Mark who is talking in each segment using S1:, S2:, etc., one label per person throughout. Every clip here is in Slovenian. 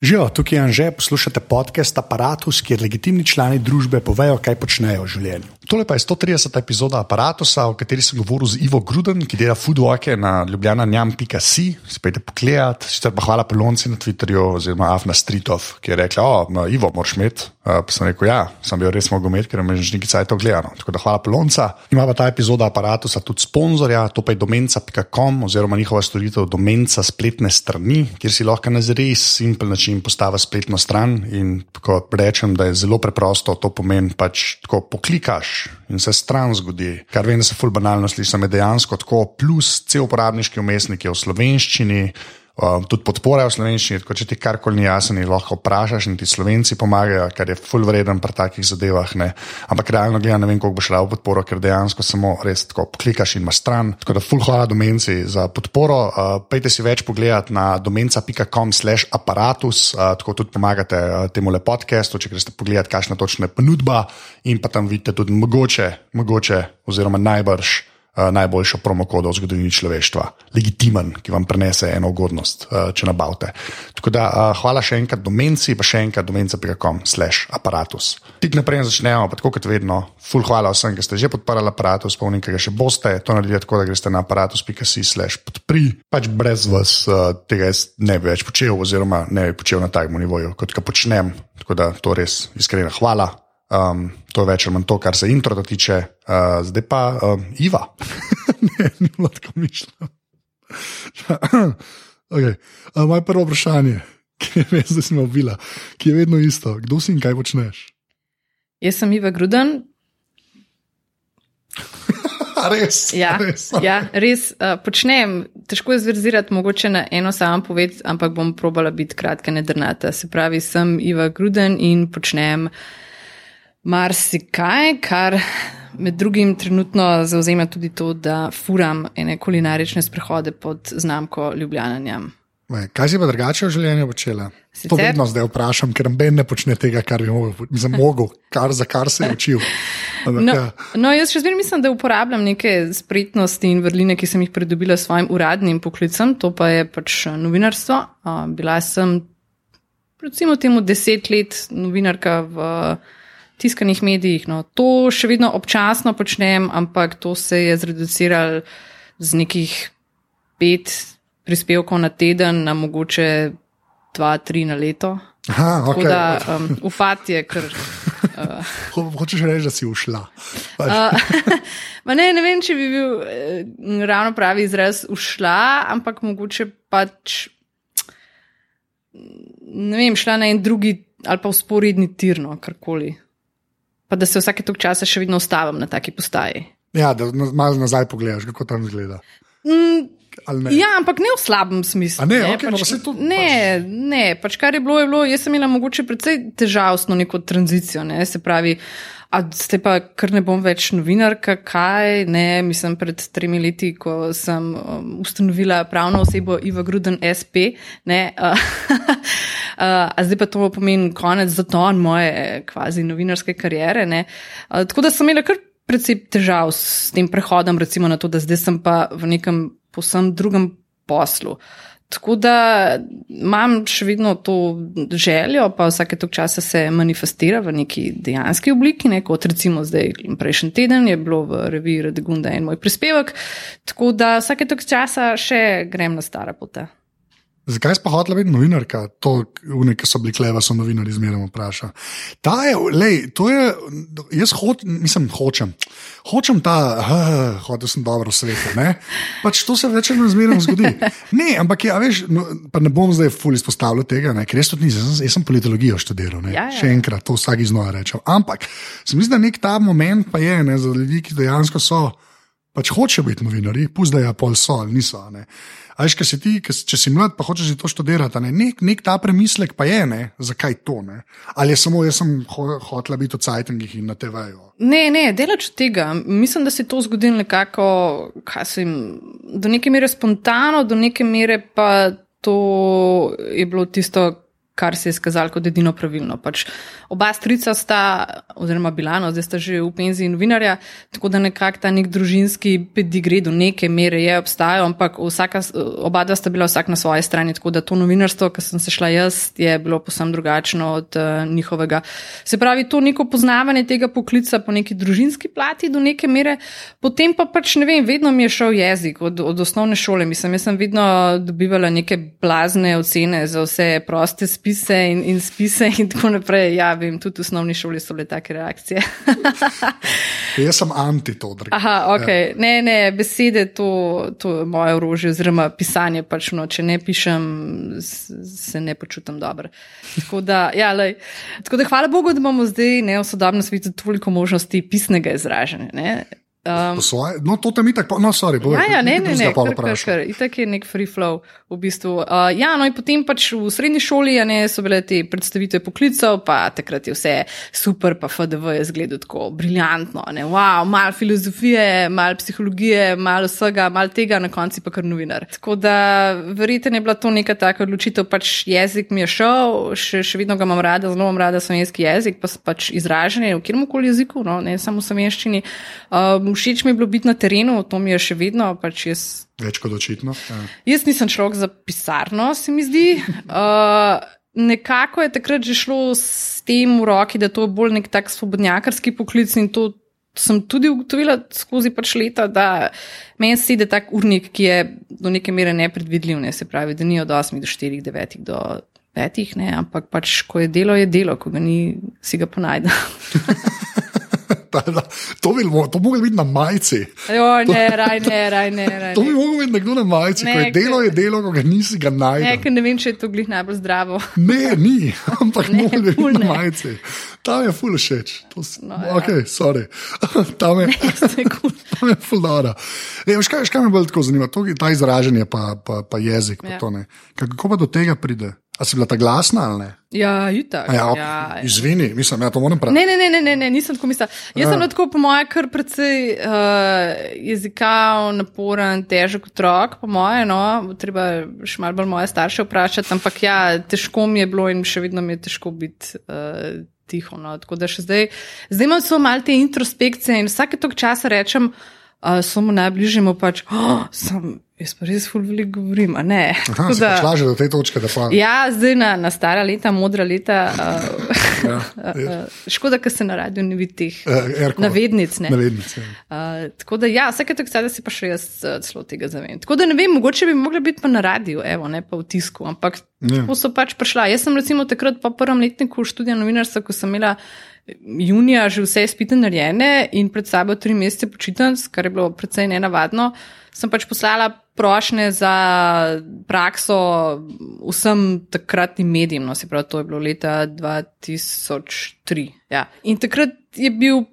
S1: Živijo, tukaj je Anže, poslušate podcast Apparatus, kjer legitimni člani družbe povejo, kaj počnejo v življenju. Tole pa je 130. epizoda Apparatusa, v kateri sem govoril z Ivo Gruden, ki dela foodwalke na ljubljana.com. Spet pogledati, sicer pa hvala pelonci na Twitterju, oziroma Afna Streetov, ki je rekla: O, Ivo, moraš imeti. Uh, pa sem rekel: Ja, sem bil res mogel imeti, ker me že nekaj cajtov gledano. Tako da hvala pelonca. Ima pa ta epizoda Apparatusa tudi sponzorja, to pa je domenca.com oziroma njihova storitev domenca spletne strani, kjer si lahko na res simpel način postavi spletno stran. In ko rečem, da je zelo preprosto, to pomeni pač tako poklikaš in se stran zgodi. Kar vem, da se ful banalno sliši, sem dejansko tako, plus cel uporabniški umestnik je v slovenščini. Um, tudi podpora v slovenščini, tako če ti karkoli ni jasno, lahko vprašaš in ti slovenci pomagajo, kar je full vreden pri takih zadevah. Ne. Ampak realno gledano, ne vem, koliko boš dal podporo, ker dejansko samo res tako klikaš in imaš stran. Tako da full hvala domenci za podporo. Uh, pejte si več pogledati na domenca.com/slash apparatus, uh, tako tudi pomagate uh, temu le podcastu, če greste pogledati, kakšna točna je ponudba in pa tam vidite tudi mogoče, mogoče oziroma najbrž. Uh, najboljšo promokodo v zgodovini človeštva, legitimen, ki vam prenese eno ugodnost, uh, če nabavite. Tako da uh, hvala še enkrat domenci, pa še enkrat domenca.com slash aparatus. Tik naprej začnemo, pa tako kot vedno, full hvala vsem, ki ste že podprli aparatus, spomnim, ki ga še boste, to naredite tako, da greste na aparatus.si slash podpri. Pač brez vas tega jaz ne bi več počel, oziroma ne bi počel na takem nivoju, kot ga počnem. Tako da to res iskrena hvala. Um, to je več ali manj to, kar se intro tiče, uh, zdaj pa um, Iva.
S2: ne, ni bilo tako mišljeno. okay. uh, moje prvo vprašanje, ki je res, da si me ubila, ki je vedno isto. Kdo si in kaj počneš?
S3: Jaz sem Iva Gruden.
S2: res,
S3: Ja,
S2: res.
S3: ja, res uh, počnem. Težko je zverzirati, mogoče na eno samo poved, ampak bom probala biti kratka, ne drnata. Se pravi, sem Iva Gruden in počnem marsikaj, kar med drugim trenutno zauzema tudi to, da furam ene kulinarične sprehode pod znamko Ljubljana.
S2: Vaj, Kaj si pa drugače v življenju počela? To
S3: Sicer-
S2: vedno zdaj vprašam, ker noben ne počne tega, kar bi mogel, mislim, mogel kar, za kar se je učil. Ampak,
S3: No,
S2: ja.
S3: no, jaz še zmeraj mislim, da uporabljam neke spretnosti in vrline, ki sem jih pridobila s svojim uradnim poklicem, to pa je pač novinarstvo. Uh, bila sem, recimo, temu deset let novinarka v tiskanih medijih. No. To še vedno občasno počnem, ampak to se je zreduciralo z nekih pet prispevkov na teden, na mogoče dva, tri na leto.
S2: Aha,
S3: Tako
S2: okay.
S3: da um, upad je kar.
S2: Ho, hočeš reči, da si ušla. Pač,
S3: Uh, ne, ne vem, če bi bil eh, ravno pravi izraz ušla, ampak mogoče pač, ne vem, šla na en drugi ali pa usporedni tirno, karkoli. Pa da se vsake tok časa še vedno ustavim na taki postaji.
S2: ja, da malo nazaj pogledaš, kako tam izgleda.
S3: Mm,
S2: ne?
S3: ja, ampak ne v slabem smislu.
S2: A ne, okej, no,
S3: pač,
S2: pa saj to-
S3: ne, ne, pač kar je bilo, je bilo. Jaz sem imela mogoče precej težavno neko tranzicijo, ne, se pravi. A ste pa, ker ne bom več novinarka, kaj ne, mislim, pred tremi leti, ko sem um, ustanovila pravno osebo Iva Gruden SP, ne, uh, uh, a zdaj pa to pomeni konec zaton moje kvazi novinarske kariere, ne. Uh, tako da sem imela kar precej težav s tem prehodom, recimo na to, da zdaj sem pa v nekem posem drugem poslu. Tako da imam še vedno to željo, pa vsake tok časa se manifestira v neki dejanski obliki, ne, kot recimo zdaj prejšnji teden je bilo v reviji Redegunda en moj prispevek. Tako da vsake tok časa še grem na stara pota.
S2: Zakaj si pa hotela biti novinarka? To, une, ki so bili kleva, so novinari zmeraj vprašali. Ta je, lej, to je, jaz hoč, mislim, hočem. Hočem ta, uh, hotel sem dobro v svetu. Ne? Pač to se več manj zmeraj zgodi. Ne, ampak ja, veš, no, pa ne bom zdaj ful izpostavljal tega, ne, ker jaz tudi nisem, jaz jaz sem politologijo študiral. Ne,
S3: Ja, ja.
S2: Še enkrat, to vsak iznova rečem. Ampak se mi zdi, da nek ta moment pa je ne, za ljudi, ki dejansko so. Pač hočejo biti novinari, puzdajo, pol so ali niso. a ne. A veš, kaj si ti, kaj, če si mlad, pa hočeš to študirati, ne? nek, nek ta premislek pa je, ne? zakaj to ne. Ali je samo jaz sem ho, hotela biti v Cajtangih in na TV-ju.
S3: Ne, ne, delač od tega. Mislim, da se je to zgodilo nekako, kaj se jim, do neke mere spontano, do neke mere pa to je bilo tisto, kar se je skazalo kot edino pravilno. Pač oba strica sta, oziroma Bilano, zdaj sta že v penziji novinarja, tako da nekako ta nek družinski pedigre do neke mere je obstajal, ampak vsaka, oba dva sta bila vsak na svoji strani, tako da to novinarstvo, ki sem se šla jaz, je bilo posem drugačno od uh, njihovega. Se pravi, to neko poznavanje tega poklica po neki družinski plati do neke mere, potem pa pač ne vem, vedno mi je šel jezik od, od osnovne šole. Mislim, jaz sem vedno dobivala neke blazne ocene za vse proste spise spise in, in spise in tako naprej. Ja, vem, tudi v osnovni šoli so bile take reakcije.
S2: Jaz sem anti-todrik.
S3: Aha, ok. Ja. Ne, ne, besede, to, to je moje orožje, oziroma pisanje. Pač, no, če ne pišem, se ne počutim dobro. Tako da, ja, tako da, hvala Bogu, da imamo zdaj ne, v sodobnem svetu toliko možnosti pisnega izražanja.
S2: Um, svoje, no, to tam je tako, no, sorry,
S3: boje. Ja, ja, ne, ne, ne, ne, itak je nek free flow v bistvu. Uh, ja, no, in potem pač v srednji šoli ne, so bile te predstavitve poklicov, pa takrat je vse super, pa FDV je zgledal tako briljantno, ne, wow, malo filozofije, malo psihologije, malo vsega, malo tega, na konci pa kar novinar. Tako da verjete, je bila to neka taka odločitev, pač jezik mi je šel, še, še vedno ga imam rada, zelo imam rada slovenski jezik, pa pač izražanje v kjerkoli jeziku, no, ne samo v slovenščini. Um, všeč mi je bilo biti na terenu, to mi je še vedno. Pač jaz,
S2: Več kot očitno. Ja.
S3: Jaz nisem človek za pisarno, se mi zdi. Uh, nekako je takrat že šlo s tem v roki, da to je bolj nek tak svobodnjakarski poklic in to sem tudi ugotovila skozi pač leta, da meni se ide tak urnik, ki je do neke mere nepredvidljiv, ne se pravi, da ni od 8 do 4, 9 do 5, ne, ampak pač ko je delo, je delo, ko ga ni, si ga pa najde.
S2: to bi lahko biti na majici.
S3: Jo, ne, raj, ne, raj, ne, raj,
S2: to bi lahko biti nekdo na majici, ne, ko je delo, je delo, ko ga nisi ga najdel.
S3: Ne, ne vem, če je to glih najbolj zdravo.
S2: ne, ni, ampak ne, ne, biti na majici. Tam je ful všeč. No, ja. Ok, sorry. Tam je,
S3: cool.
S2: tam je ful dora. Škaj, škaj me bolj tako zanima, to, ta izražanje pa, pa, pa jezik. Ja. Pa Kako pa do tega pride? A si bila ta glasna ali ne?
S3: Ja, itak. Ja,
S2: ja, izvini, mislim, ja, to moram praviti.
S3: Ne, ne, ne, ne, ne, nisem tako mislila. Jaz ja. sem tako, po mojem, kar precej uh, jezikav, naporen, težek otrok, po mojem, no, treba še malo bolj moje starše vprašati, ampak ja, težko mi je bilo in še vedno mi je težko biti. Uh, Tiho, no. Tako da še zdaj, zdaj imam samo malo te introspekcije in vsake tok časa rečem, uh, samo najbližjemu pač, oh, sem Jaz pa res ful veliko govorim, a ne.
S2: Aha, da, šla že do te točke, da pa.
S3: Ja, zdaj na, na stara leta, modra leta. Uh, ja, uh, škoda, ker se na radiju ne vidi teh uh, navednic. Ne.
S2: navednic ja.
S3: uh, tako da ja, vsake tako sada si pa še jaz uh, celo tega zavem. Tako da ne vem, mogoče bi mogla biti pa na radiju, evo, ne pa v tisku, ampak ja. tako so pač prišla. Jaz sem recimo takrat po prvem letniku študija novinarstva, ko sem imela junija že vse spite narejene in pred sabo tri mesece počitnic, kar je bilo precej nenavadno, sem pač poslala prošnje za prakso vsem takratnim medijem, no se pravi, to je bilo leta 2003. Ja. In takrat je bil.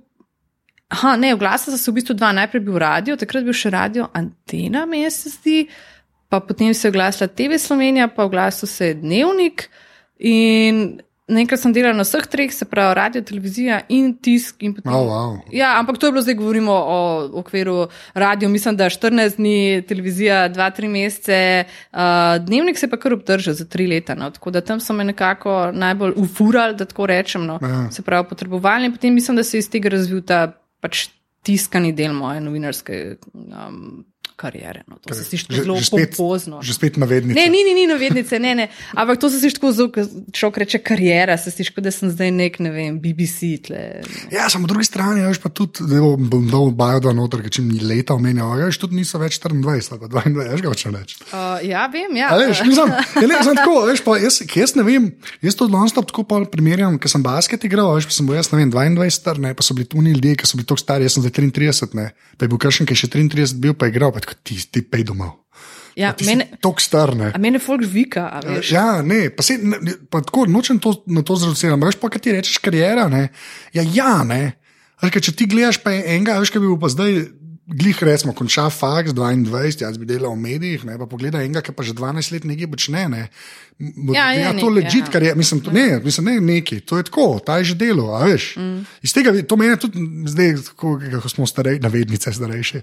S3: Aha, ne, oglasila sem se v bistvu dva. Najprej bil radio, takrat bil še radio Antena, meni se zdi, pa potem se je oglasila TV Slovenija, pa oglasil se je Dnevnik. In Nekaj sem delal na vseh treh, se pravi, radio, televizija in tisk. In
S2: potem, oh, wow.
S3: Ja, ampak to je bilo zdaj, govorimo o okviru radio, mislim, da 14 dni, televizija 2-3 mesece, uh, dnevnik se pa kar obdržal za 3 leta. No, tako da tam so me nekako najbolj ufurali, da tako rečem. No, ja. Se pravi, potrebovali in potem mislim, da se je iz tega razvil ta pač tiskani del moje novinarske. Um, karijere. No. To se sliši zelo pozno.
S2: Že spet navednice.
S3: Ne, ni, ni, ni navednice, ne, ne. Ampak to se sliši tako zelo, človek reče karijera, se sliši, da sem zdaj nek, ne vem, BBC. Tle.
S2: Ja, samo po drugi strani, veš pa tudi, da bom dal bajo do noter, če mi leta omenjajo, veš, tudi niso več 24, ali 22, veš ga hoče reči.
S3: Uh, ja, vem, ja.
S2: A, veš, nisem, ja, ne, sem tako, veš, pa jaz, jaz ne vem, jaz to non-stop tako primerjam, ker sem basket igral, veš, pa sem bil jaz, ne vem, 22, ne, pa so bili tu ljudje, ki so bili tako stari, jaz sem zdaj 33, ne, pa je bil kršen, ki je še 33 bil, pa je igral, pa tako ti, ti pej domov.
S3: Ja, mene,
S2: tok star, ne.
S3: A mene folk vika, a veš.
S2: Ja, ne, pa se, ne, pa tako, nočem to, na to zreducirati, veš pa, kaj ti rečeš, karijera, ne. Ja, ja, ne. Veš, če ti gledaš pa enega, veš, kaj bi bil pa zdaj glih resmo, konča faks 22, jaz bi delal v medijih, ne, pa pogleda enega, ki pa že 12 let nekaj počne. Ne.
S3: Ja, je
S2: ja, to ležit,
S3: ja.
S2: kar je, mislim, to, ne, mislim, ne neki, to je tako, ta je že delo, a veš. Mm. Iz tega, to meni tudi zdaj, ko, ko smo starejši, navednice starejši.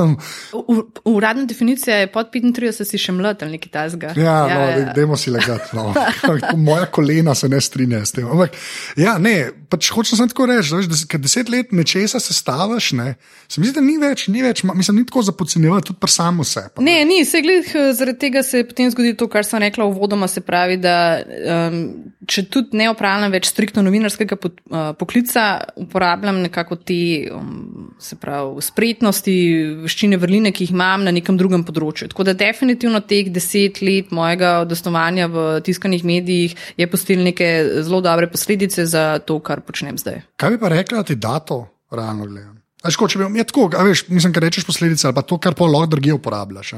S2: Um,
S3: U- Uradna definicija je pod 35, si še mlad ali nekaj tasga.
S2: Ja, ja, no, ja. dajmo si legati. No. Moja kolena se ne strinjajo s tem. Ampak, ja, ne, pač hočem samo tako reči, da ker deset let nečesa sestavaš, ne, se mi zdi, da ni več, ni več, mislim, ni tako za podcenjevati, tudi pri samo se. Pa,
S3: Ne, ni, se gled, zaradi tega se je potem zgodilo to, kar sem rekla uvodoma, se pravi, da um, če tudi ne opravljam več striktno novinarskega po, uh, poklica, uporabljam nekako te um, pravi, spretnosti, veščine, vrline, ki jih imam na nekem drugem področju. Tako da definitivno teh deset let mojega odostovanja v tiskanih medijih je postil neke zelo dobre posledice za to, kar počnem zdaj.
S2: Kaj bi pa rekla, da ti da to, realno gledano? Veš, ko, če bi, je tako, a veš, mislim, kar rečeš posledice, ali pa to, kar pa lahko drugje uporabljaš.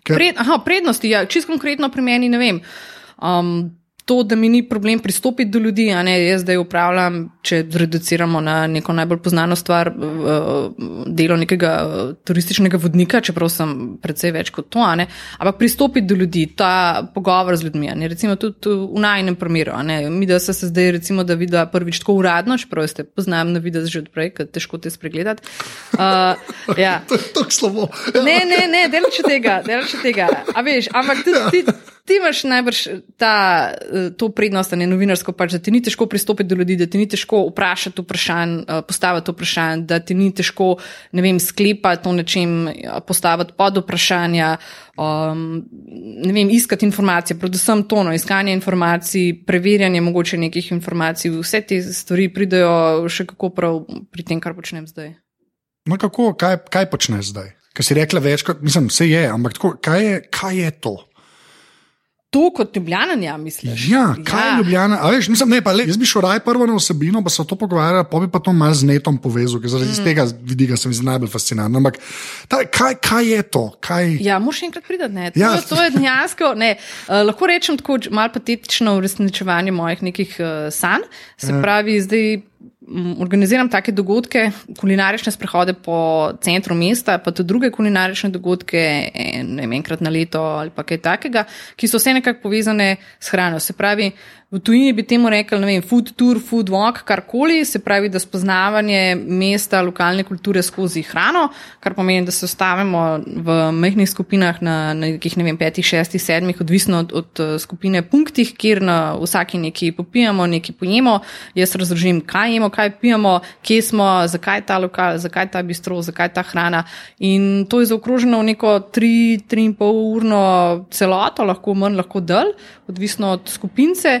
S2: Ker,
S3: Pred, aha, prednosti, ja, čist konkretno pri meni, ne vem. Um, to, da mi ni problem pristopiti do ljudi, a ne jaz zdaj upravljam, če zreduciramo na neko najbolj poznano stvar, delo nekega turističnega vodnika, čeprav sem precej več kot to, ne, ampak pristopiti do ljudi, ta pogovor z ljudmi, ne, recimo tudi v najnem primeru, ne, mi da se zdaj recimo, da vidi prvič tako uradno, čeprav ste poznam na videz že odprej, ker težko te spregledati. Uh, ja.
S2: To je tako slabo.
S3: Ne, ne, ne, delaš tega, delaš tega. A veš, ampak tudi ti, ti imaš najbrž ta, eh, to prednost, ne novinarsko, pač, da ti ni težko pristopiti do ljudi, da ti ni težko vprašati vprašanj, eh, postaviti vprašanj, da ti ni težko, ne vem, sklepati o nečem, eh, postaviti pod vprašanja, um, ne vem, iskati informacije, predvsem tono, iskanje informacij, preverjanje mogoče nekih informacij, vse te stvari pridejo še kako prav pri tem, kar počnem zdaj.
S2: No, kako, kaj, kaj počneš zdaj? Ker si rekla večkrat, mislim, vse je, ampak tako, kaj, je, kaj je to?
S3: To kot ljubljananja, misliš?
S2: Ja, kaj je Ljubljana? A Veš, mislim, ne, pa, le, jaz bi šel raje prvo na osebino, pa se to pogovarjal, pa bi pa to malo z netom povezal, ker zaradi mm. tega vidika se mi zdi najbolj fascinantno. Ampak ta, kaj, kaj je to? Kaj...
S3: Ja, moraš enkrat priti. Ne. To,
S2: Ja.
S3: ja. to je dejansko. Ne, uh, lahko rečem tako malo patetično uresničevanje mojih nekih uh, sanj. Se pravi, zdaj. Organiziram take dogodke, kulinarične sprehode po centru mesta, pa tudi druge kulinarične dogodke, ne vem, enkrat na leto ali pa kaj takega, ki so vse nekako povezane s hrano. Se pravi, v tujini bi temu rekli, ne vem, food tour, food walk, karkoli, se pravi, da spoznavanje mesta, lokalne kulture skozi hrano, kar pomeni, da se ostavimo v majhnih skupinah na, na nekih, ne vem, petih, šestih, sedmih, odvisno od, od eh, skupine punktih, kjer na vsaki nekaj popijemo, nekaj pojemo. Jaz razložim, kaj jemo, kaj pijemo, kje smo, zakaj ta lokal, zakaj ta bistro, zakaj ta hrana. In to je zaokroženo v neko tri, tri in pol urno celoto, lahko manj, lahko dalj, odvisno od skupince.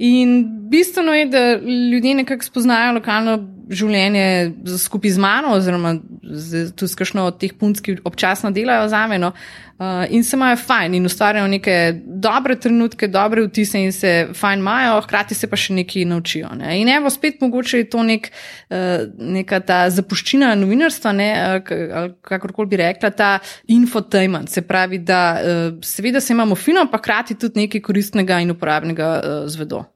S3: In bistveno je, da ljudje nekako spoznajo lokalno življenje skupaj z mano, oziroma tudi s kakšno od teh punc, ki občasno delajo za meno. Uh, in se imajo fajn in ustvarjajo neke dobre trenutke, dobre vtise in se fajn imajo, hkrati se pa še nekaj naučijo. Ne? In evo, spet mogoče je to nek, uh, neka ta zapuščina novinarstva, ne, ali kakorkoli bi rekla, ta infotainment. Se pravi, da uh, seveda se imamo fino, pa hkrati tudi nekaj koristnega in uporabnega uh, zvedo.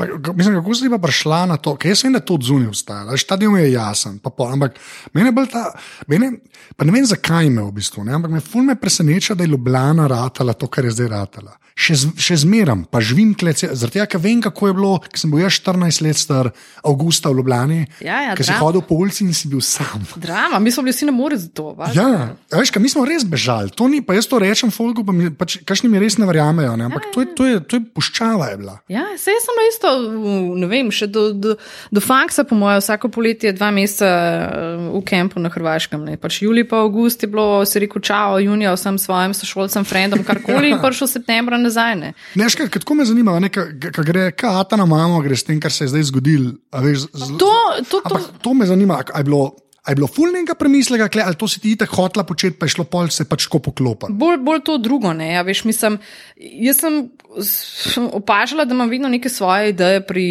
S2: Pa, mislim, kako si pa prišla na to, ker jaz vem, da to od zunaj obstaja, veš, ta del je jasen. Pa pol, ampak meni je bolj ta, meni, pa ne vem zakaj me v bistvu, ne, ampak me ful me preseneča, da je Ljubljana ratala to, kar je zdaj ratala. Še, z- še zmeram, pa živim klece, zaradi tega, ker vem, kako je bilo, ker sem bil jaz 14 let star, avgusta v Ljubljani,
S3: Ja, ja,
S2: ker si hodil po ulici in si bil sam.
S3: Drama, mi smo bili vsi na morju za to. valjda.
S2: Ja, veš, kaj, mi smo res bežali, to ni, pa jaz to rečem, folku, pa mi, pač, kašni mi res ne verjamejo, ne? ampak to je, to, je, to je puščava je bila.
S3: Ja, se jaz sem isto, v- ne vem, še do, do, do faksa, po mojem, vsako poletje dva meseca eh, v kampu na Hrvaškem. Ne. Pač julij pa avgust je bilo, se reko, čau, junija vsem svojim sošolcem, frendom, karkoli, in prišel septembra nazaj. Ne.
S2: Ne, veš, kaj, tako me zanima, ne, ka, ka gre, kaj ta na mamo gre s tem, kar se je zdaj zgodilo. a veš, z-
S3: To, to, to,
S2: Ampak to me zanima, a je bilo, a je bilo fulnega premisleka, kle, ali to si ti tako hotla početi, pa je šlo pol se pač tako poklopiti.
S3: bolj, bolj to drugo. Ne, ja, veš, mislim, jaz sem s- opažala, da imam vedno neke svoje ideje pri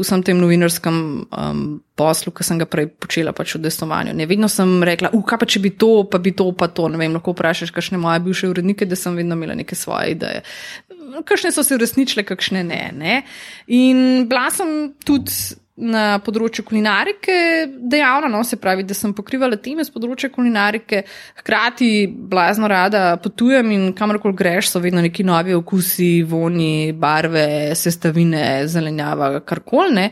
S3: vsem tem novinarskem um, poslu, ki sem ga prej počela pač v destovanju. Ne, vedno sem rekla, uh, kaj pa če bi to, pa bi to, pa to. Ne vem, lahko vprašaš, kakšne moje bivše urednike, da sem vedno imela neke svoje ideje. Kakšne so se uresničile, kakšne ne. ne. In bila sem tudi na področju kulinarike dejavna, no, se pravi, da sem pokrivala teme z področja kulinarike, hkrati blazno rada potujem in kamorkoli greš, so vedno neki novi okusi, voni, barve, sestavine, zelenjava, karkoli.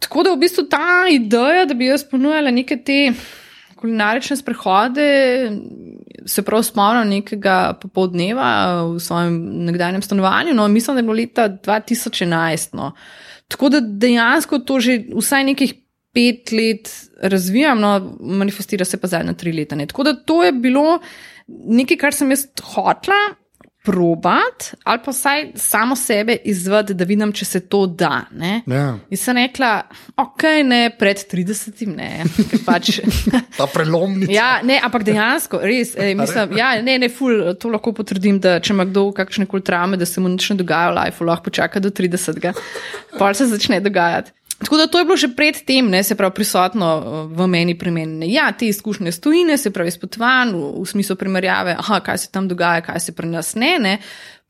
S3: Tako da v bistvu ta ideja, da bi jaz ponujala neke te kulinarične sprehode, se prav spomnim nekega popoldneva v svojem nekdanjem stanovanju, no, mislim, da je bilo leta 2011. No. Tako da dejansko to že vsaj nekih pet let razvijam, no, manifestira se pa zadnja tri leta. Ne. Tako da to je bilo nekaj, kar sem jaz hotla probat ali pa vsaj samo sebe izved, da vidim, če se to da.
S2: Ja.
S3: In sem rekla, ok, ne pred 30, ne. Pač,
S2: Ta prelomnica.
S3: ja, ne, ampak dejansko, res, ej, mislim, ja, ne, ne, ful, to lahko potrdim, da če ima kdo kakšne kul traume, da se mu nič ne dogaja v lifeu, lahko počaka do 30, pa se začne dogajati. Tako da to je bilo že predtem, ne, se pravi, prisotno eh, v meni premenjene. Ja, te izkušnje stojine, se pravi, spotvan v, v smislu primerjave, aha, kaj se tam dogaja, kaj se pri nas ne. ne.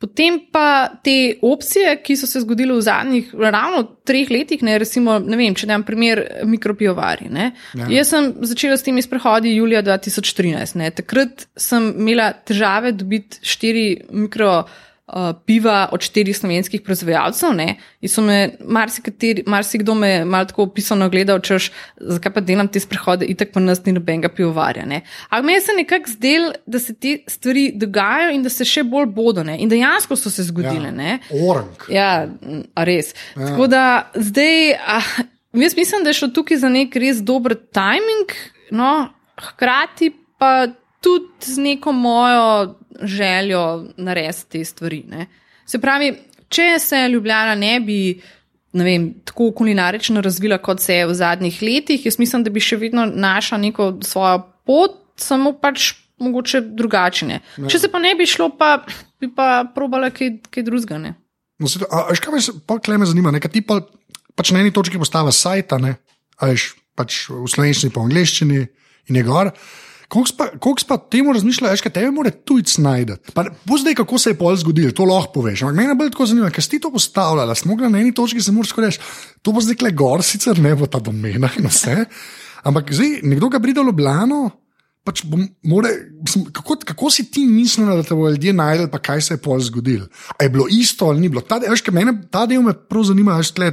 S3: Potem pa te opcije, ki so se zgodile v zadnjih ravno treh letih, ne, recimo, ne vem, če dam primer mikropijovari.
S2: Ja.
S3: Jaz sem začela s temi sprehodi julija 2013. Ne. Takrat sem imela težave dobiti štiri mikro. Uh, piva od štirih slovenskih proizvajalcev. ne. In so me marsikateri- marsikdo me malo tako pisano gledal, češ, zakaj pa delam te sprehode, itak pa nas ni nobenega pivovarja. ne. Ampak meni se nekako zdel, da se te stvari dogajajo in da se še bolj bodo. Ne. In dejansko so se zgodile. Ja.
S2: Orang.
S3: Ja, res. Ja. Tako da zdaj, ah, jaz mislim, da je šlo tukaj za nek res dober timing, no, hkrati pa tudi z neko mojo željo narediti te stvari. Ne. Se pravi, če se Ljubljana ne bi. Ne vem, tako kulinarično razvila, kot se je v zadnjih letih. Jaz mislim, da bi še vedno našla neko svojo pot, samo pač mogoče drugačne.
S2: Ja.
S3: Če se pa ne bi šlo, pa bi pa probala kaj, kaj drugega. ne.
S2: No, se, a, a, veš, kaj me, pol tle me zanima, nekaj ti pa, pač na eni točki postava sajta, ne, a veš, pač v slovenščini, pa v angleščini in je gor. Koliko pa temu razmišljaš, kaj tebe mora tujc najti? Bo zdaj, kako se je pol zgodilo, to lahko poveš. Ampak mene bolj tako zanima, ker si ti to postavljala, smo mogli na eni točki se moraš reči, to bo zdaj kle gor, sicer ne bo ta domena in vse. Ampak zdaj, nekdo ga pride v Ljubljano, pač bom, more, mislim, kako, kako si ti mislila, da te bodo ljudje najdel, pa kaj se je pol zgodilo? A je bilo isto ali ni bilo? Ta, veš, mene, ta del me prav zanima, veš, tle,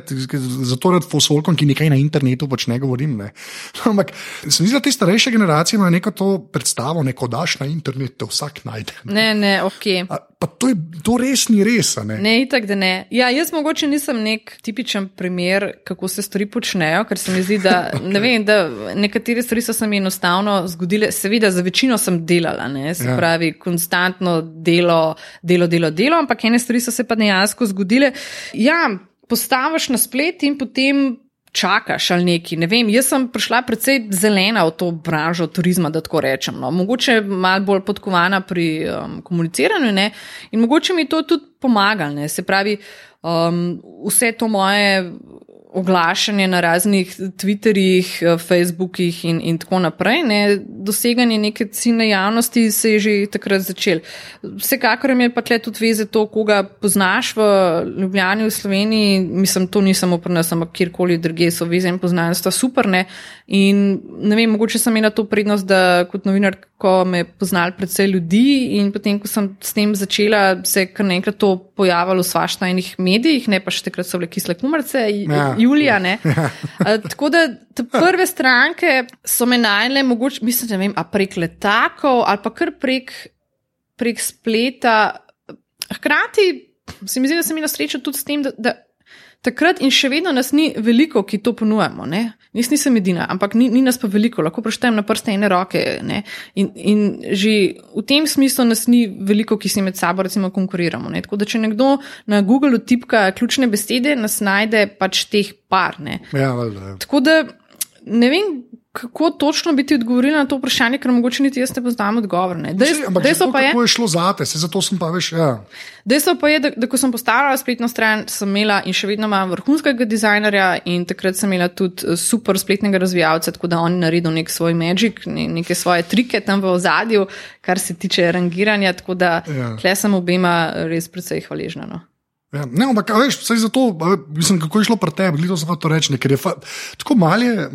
S2: zato rad fosolkom, ki nekaj na internetu pač ne govorim. Ne. Ampak se mi zdi, da te starejše generacije imajo neko to predstavo, neko daš na internet, te vsak najde.
S3: Ne, ne, ok.
S2: A, pa to, je, to res ni res. Ne?
S3: Ne, itak, da ne. Ja, jaz mogoče nisem nek tipičen primer, kako se stvari počnejo, ker se mi zdi, da, ne vem, da nekatere stvari so se mi enostavno zgodile. Seveda, za večino sem delala, ne, se
S2: Ja.
S3: pravi, konstantno delo, delo, delo, delo, ampak ene stvari so se pa dejansko zgodile. Ja, postaviš na splet in potem. Čakaš ali neki, ne vem. Jaz sem prišla precej zelena v to branžo turizma, da tako rečem. No. Mogoče malo bolj podkovana pri um, komuniciranju ne. in mogoče mi to tudi pomagalo. Se pravi, um, vse to moje oglašanje na raznih Twitterjih, eh, Facebookih in, in tako naprej, ne, doseganje neke ciljne javnosti se je že takrat začel. Vsekakor je pa tle tudi veze to, koga poznaš v Ljubljani, v Sloveniji, mislim, to ni samo pri nas, ampak kjerkoli druge so veze in poznanstva super. Ne. In ne vem, mogoče sem imela to prednost, da kot novinar, ko me je poznal predvsej ljudi in potem, ko sem s tem začela, se je kar naenkrat to pojavilo v svaštajnih medijih, ne pa še takrat so bile kisle kumrce,
S2: Ja.
S3: Ja. Julija. Ne. A, tako da te prve stranke so me najle, mogoče, mislim, ne vem, a prek letakov ali pa kar prek, prek spleta. Hkrati se mi zdi, da sem imela srečo tudi s tem, da, da takrat in še vedno nas ni veliko, ki to ponujamo. Ne? Jaz nisem edina, ampak ni, ni nas pa veliko, lahko preštejem na prste ene roke. ne. In, in že v tem smislu nas ni veliko, ki si med sabo recimo konkuriramo. Ne? Tako da, če nekdo na Google tipka ključne besede, nas najde pač teh par. Ne?
S2: Ja, valjda, ja.
S3: Tako da ne vem, kako točno bi ti odgovorila na to vprašanje, ker mogoče niti jaz ne poznam odgovor. ne. Dejst-
S2: ampak
S3: Dejstvo
S2: zato,
S3: pa je,
S2: kako je šlo zate, se zato sem pa veš. Ja.
S3: Dejstvo pa je, da, da ko sem postavila spletno stran, sem imela in še vedno imam vrhunskega dizajnerja in takrat sem imela tudi eh, super spletnega razvijalca, tako da on je naredil nek svoj magic, ne, neke svoje trike tam v ozadju, kar se tiče rangiranja, tako da
S2: Ja.
S3: tle sem obema res precej hvaležna. No.
S2: Ja, ne, ampak veš, vsaj zato, a ve- mislim, kako je šlo pri tebi, gledal sem to reči, ker je fa, tako malje.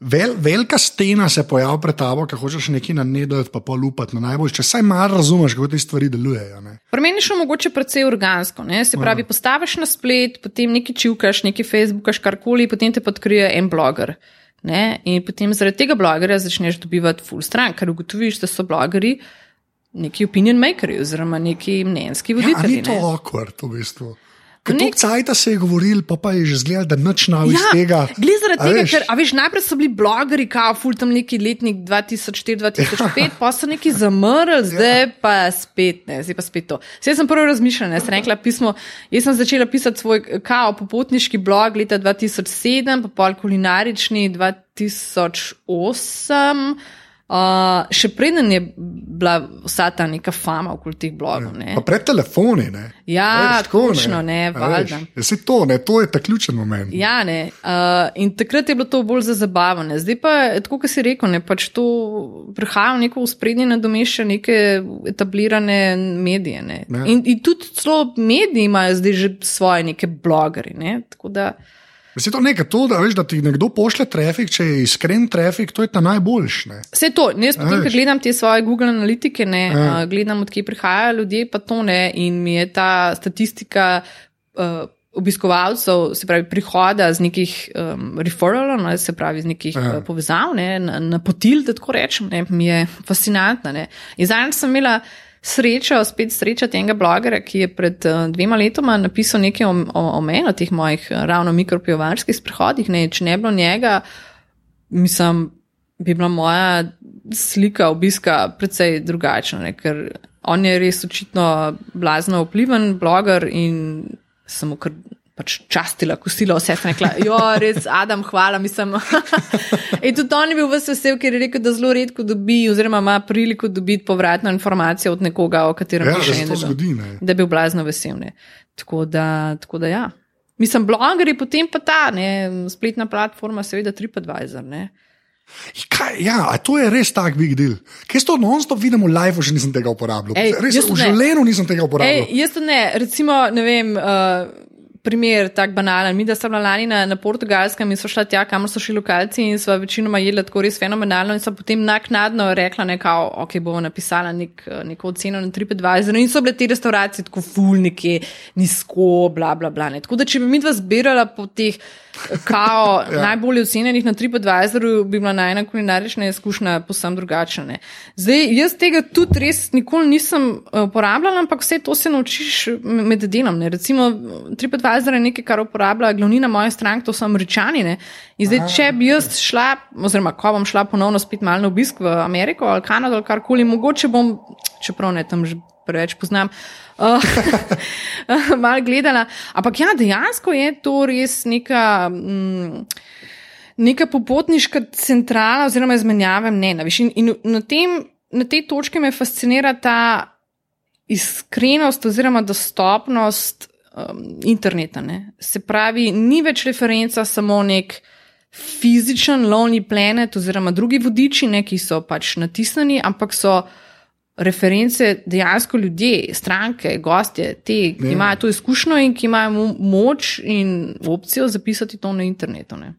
S2: Vel, velika stena se pojavi pred tabo, ki hočeš nekaj nanedati, pa polupati na najbolj, če saj malo razumeš, kako te stvari delujejo. Ne.
S3: Pri meni je šlo mogoče precej organsko. Ne? Se pravi, postaviš na splet, potem nekaj čivkaš, nekaj Facebookaš, karkoli, potem te pa odkrije en bloger. Ne? In potem zaradi tega blogerja začneš dobivati full stran, ker ugotoviš, da so blogeri neki opinion makers oziroma neki mnenjski
S2: Ja,
S3: voditelji.
S2: ni to
S3: ne.
S2: awkward, v bistvu. Ker
S3: Nek-
S2: cajta se je govoril, pa, pa je že zgleda, da nič nav iz tega.
S3: Glej zaradi tega,
S2: veš?
S3: ker a veš, najprej so bili blogeri, kao ful tam neki letnik 2004-2005, pa so neki zamrli, zdaj pa spet ne, zdaj pa spet to. Zdaj sem prvo razmišljala, sem rekla pismo, jaz sem začela pisati svoj kao popotniški blog leta 2007, pa pol kulinarični 2008. Uh, še preden je bila vsa ta neka fama okoli teh blogov. ne.
S2: Pa pred telefoni. Ne.
S3: Ja, točno, ne, valjda.
S2: Saj to, ne, to je ta ključen moment.
S3: Ja, ne. Uh, in takrat je bilo to bolj za zabavo. Ne. Zdaj pa, tako kot si rekel, ne, pač to prihaja v neko usprednje nadomešča neke etablirane medije. Ne.
S2: Ja.
S3: In, in tudi celo mediji imajo zdaj že svoje neke blogere. Ne. Tako da,
S2: Se to nekaj, to, da, veš, da ti nekdo pošlje trafik, če je iskren trafik, to je ta najboljši.
S3: Vse to, jaz potem, ko gledam te svoje Google analitike, ne,
S2: Ja.
S3: uh, gledam, odkje prihajajo ljudje, pa to ne, in mi je ta statistika uh, obiskovalcev, se pravi, prihoda z nekih um, referralov, ne, se pravi, z nekih
S2: Ja.
S3: uh, povezav, ne, na, na potil, da tako rečem, ne, mi je fascinantna. Ne. In zadnjič sem imela srečo, spet srečati enega blogera, ki je pred uh, dvema letoma napisal nekaj o, o, o meni, o teh mojih uh, ravno mikropivovarskih sprehodih. Ne, če ne bi bilo njega, mislim, bi bila moja slika obiska precej drugačna, ne? ker on je res očitno blazno vpliven bloger in mu kar pač častila, kosila vse, sem rekla, jo, res, Adam, hvala, mislim. in tudi on je bil vse vesel, ker je rekel, da zelo redko dobi, oziroma ima priliko dobiti povratno informacijo od nekoga, o katerem
S2: Ja, to
S3: da-
S2: zgodi. Ne.
S3: da je bil blazno vesel. Ne. Tako da, tako da ja. Mislim, blogeri, potem pa ta ne, spletna platforma, seveda TripAdvisor. Ne.
S2: Kaj, ja, a to je res tak big deal. Kaj to non-stop vidimo live, že nisem tega uporabljal.
S3: Ej,
S2: res, v
S3: ne.
S2: življenju nisem tega
S3: Ej,
S2: uporabljal.
S3: jaz to ne, recimo, ne vem. Uh, Primer, tako banalen. Mi, da smo bila lani na, na portugalskem in so šla tja, kamor so šli lokalci in so večinoma jedli tako res fenomenalno in so potem naknadno rekla, nekao, ok, bomo napisala nek, neko oceno na TripAdvisor in so bile te restauracije tako ful, nekje nizko, bla, bla, bla. Ne. Tako da, če bi mi dva zbirala po teh eh, kao ja. najbolje ocenjenih na TripAdvisoru, bi bila najna kulinarična izkušnja posem drugačna. Ne. Zdaj, jaz tega tudi res nikoli nisem eh, uporabljala, ampak vse to se naučiš med delom. Ne. Recimo, TripAdvisor je nekaj, kar uporablja glavnina mojih strank, to so američani. Ne. In zdaj, če bi jaz šla, oziroma ko bom šla ponovno spet malo na obisk v Ameriko ali Kanado ali karkoli, mogoče bom, čeprav ne tam že preveč poznam. Uh, malo gledala. Ampak ja, dejansko je to res neka. Mm, Neka popotniška centrala, oziroma izmenjava mnenja. In, in na, tem, na tej točki me fascinira ta iskrenost oziroma dostopnost um, interneta. Ne. Se pravi, ni več referenca samo nek fizičen Lonely Planet oziroma drugi vodiči, ne, ki so pač natisnjeni, ampak so reference dejansko ljudje, stranke, gostje, te, ki
S2: Ja.
S3: imajo to izkušnjo in ki imajo mo- moč in opcijo zapisati to na internetu. Ne.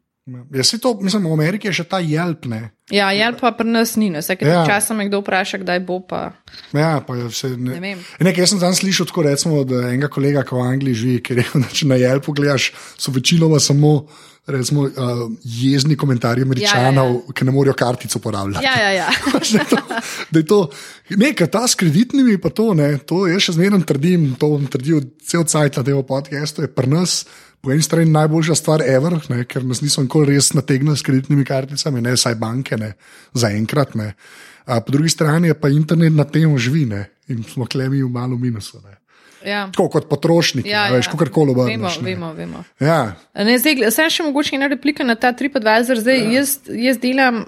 S2: Ja, saj to, mislim, v Ameriki je še ta jelp. Ne.
S3: Ja, jel pa pri nas ni, vsake
S2: Ja.
S3: ja. časa me kdo vpraša, kdaj bo pa.
S2: Ja, pa je vse, ne.
S3: Ne vem.
S2: Nekaj, jaz sem danes slišal tako recimo, od enega kolega, ki v Angliji živi, ki je da če na Jelpu gledaš, so večinoma samo recimo, uh, jezni komentarji američanov, ja, ja, ja. ki ne morejo kartic uporabljati.
S3: Ja, ja, ja.
S2: Da je to, da je to nekaj, ta s kreditnimi, pa to ne, to jaz še zmeraj trdim, to bom trdil cel cajt na tem podkastu, je pri nas. Po eni strani najboljša stvar, ever, ne, ker nas niso nikoli res nategnili s kreditnimi karticami, ne vsaj banke, ne, zaenkrat. Ne. A, po drugi strani je pa internet na tem živi ne, in smo klemi v malo minusu. Ne.
S3: Ja.
S2: Tako kot potrošniki,
S3: Ja,
S2: veš,
S3: ja.
S2: kako koli ne.
S3: vemo, vemo.
S2: Ja,
S3: Ne, zdaj, Samo še mogoče ena replika na ta TripAdvisor. Zdaj, ja. jaz, jaz delam,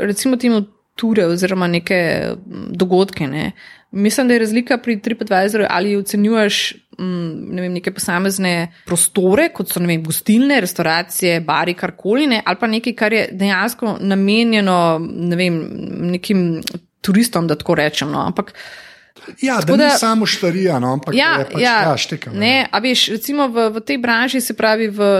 S3: recimo, temu ture oziroma neke dogodke. Ne. Mislim, da je razlika pri TripAdvisoru, ali ocenjuješ ne vem, neke posamezne prostore, kot so vem, gostilne, restauracije, bari, karkoli, ne, ali pa nekaj, kar je dejansko namenjeno ne vem, nekim turistom, da tako rečem. No. Ampak
S2: Ja, da, da ni samo štarija, no, ampak
S3: ja,
S2: je pač,
S3: ja,
S2: ja, šteka.
S3: Ne, a veš, recimo v, v tej branži, se pravi v,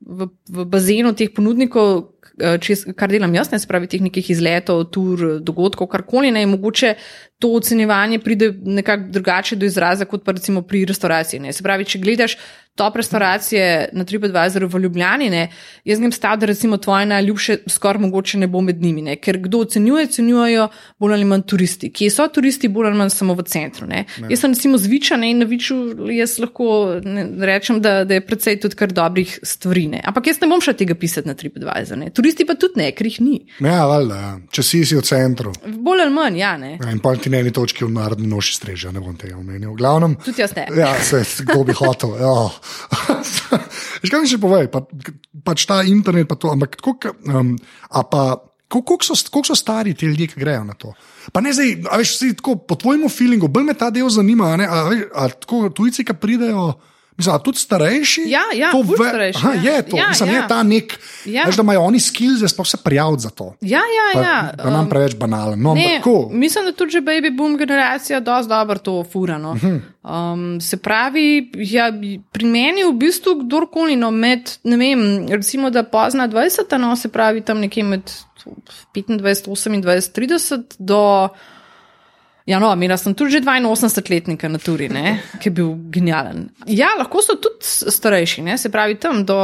S3: v, v bazenu teh ponudnikov, čez, kar delam jaz, ne se pravi teh nekih izletov, tur, dogodkov, karkoli, ne, mogoče to ocenjevanje pride nekako drugače do izraza, kot pa recimo pri restauraciji. Ne. Se pravi, če gledaš top restauracije na TripAdvisoru v Ljubljani, ne, jaz grem stav, da recimo tvoje najljubše skoraj mogoče ne bo med njimi, ne, ker kdo ocenjuje, ocenjujejo bolj ali manj turisti. Kje so turisti, bolj ali manj samo v centru. Ne. Ne. Jaz sem recimo zvičan in na viču jaz lahko ne, rečem, da, da je predvsej tudi kar dobrih stvari. Ne. Ampak jaz ne bom šel tega pisati na TripAdvisor. Ne. Turisti pa tudi ne, ker jih ni.
S2: Ja, valjda, če si si v centru.
S3: Bolj ali manj, ja. Ne.
S2: Ja, in pa ti na eni točki v narodni noši streže, ne bom tega omenil. Glavnem,
S3: tudi jaz ne.
S2: Ja, se, kdo bi hotel. Ja. Kaj mi še povej, pa, pač ta internet, pa to, ampak kako um, koliko so, koliko so stari ti ljudje, ki grejo na to? Pa ne zdaj, a veš, tako, po tvojemu feelingu, bolj me ta del zanima, a, a, a tako tujci, ki pridejo. Mislim, tudi starejši.
S3: Ja, ja,
S2: to
S3: ve, starejši,
S2: aha, je to. Ja, mislim, ja. je ta nek, ja. veš, da imajo oni skills, da se prijavljajo za to.
S3: Ja, ja,
S2: pa,
S3: ja.
S2: Da nam um, preveč banalen. No,
S3: ne, mislim, da tudi že baby boom generacija dosti dobro to furano. Uh -huh. um, se pravi, ja, pri meni v bistvu kdorkoli, no, med, ne vem, recimo, da pozna 20, no, se pravi tam nekje med 25, 28, 30 do. Ja, no, imela sem tudi že 82-letnika na turi, ne, ki je bil genijalen. Ja, lahko so tudi starejši, ne, se pravi tam do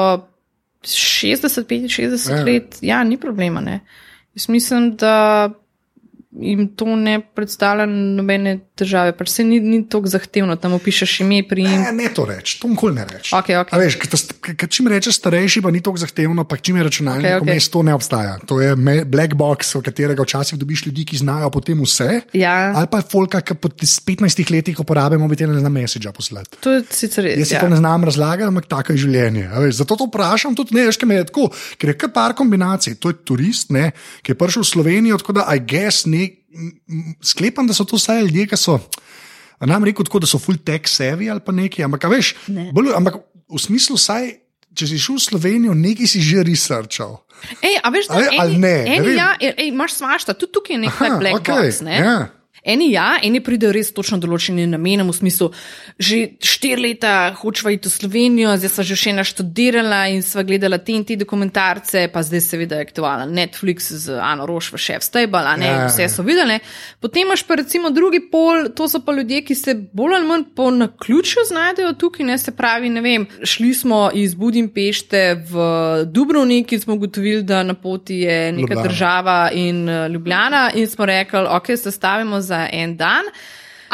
S3: 60-65 ja. let, ja, ni problema. Ne. Jaz mislim, da jim to ne predstavlja nobene težave, pač se ni, ni tako zahtevno, tam opišeš ime pri njih.
S2: Ne, ne to reči, to nikoli ne reči.
S3: Okay, okay.
S2: Veš, čim rečeš starejši, pa ni tako zahtevno, pa čim je računalnik, okay, okay. to ne obstaja. To je black box, v katerega včasih dobiš ljudi, ki znajo potem vse.
S3: Ja.
S2: Ali pa je folka, ki po 15 letih uporablja mobitel in zna message poslati.
S3: To je sicer res.
S2: Jaz
S3: ja.
S2: to ne znam razlagati, ampak tako je življenje. Veš, zato to vprašam tudi, ne, veš, kaj me je tako, ker je kar par kombinacij. To je turist, ne, ki je prišel v Slovenijo, tako da I guess ne sklepam, da so to vsaj ljudje, ki so. Nam rekel tako, da so full tech sevi ali pa nekaj, ampak, veš,
S3: ne.
S2: bolj, ampak v smislu, saj, če si šel v Slovenijo, nekaj si že researchal.
S3: Ej, a veš, da
S2: ali, ali ne?
S3: Eni, ne ja, ej, imaš svašta, tudi tukaj je nekaj black
S2: okay,
S3: box. Ne?
S2: Yeah.
S3: Eni ja, eni pridejo res točno določenim namenom, v smislu, že štiri leta hočeva iti v Slovenijo, zdaj sva že še ena študirala in sva gledala te in te dokumentarce, pa zdaj seveda je aktualen Netflix z Ano Roš v Chef Stable, ne, ja, vse so videli. Potem imaš pa recimo drugi pol, to so pa ljudje, ki se bolj ali manj po naključju znajdejo tukaj, ne se pravi, ne vem, šli smo iz Budimpešte v Dubrovnik in smo ugotovili, da na poti je neka Ljubljana. država in uh, Ljubljana in smo rekli, ok, se stavimo za za en dan.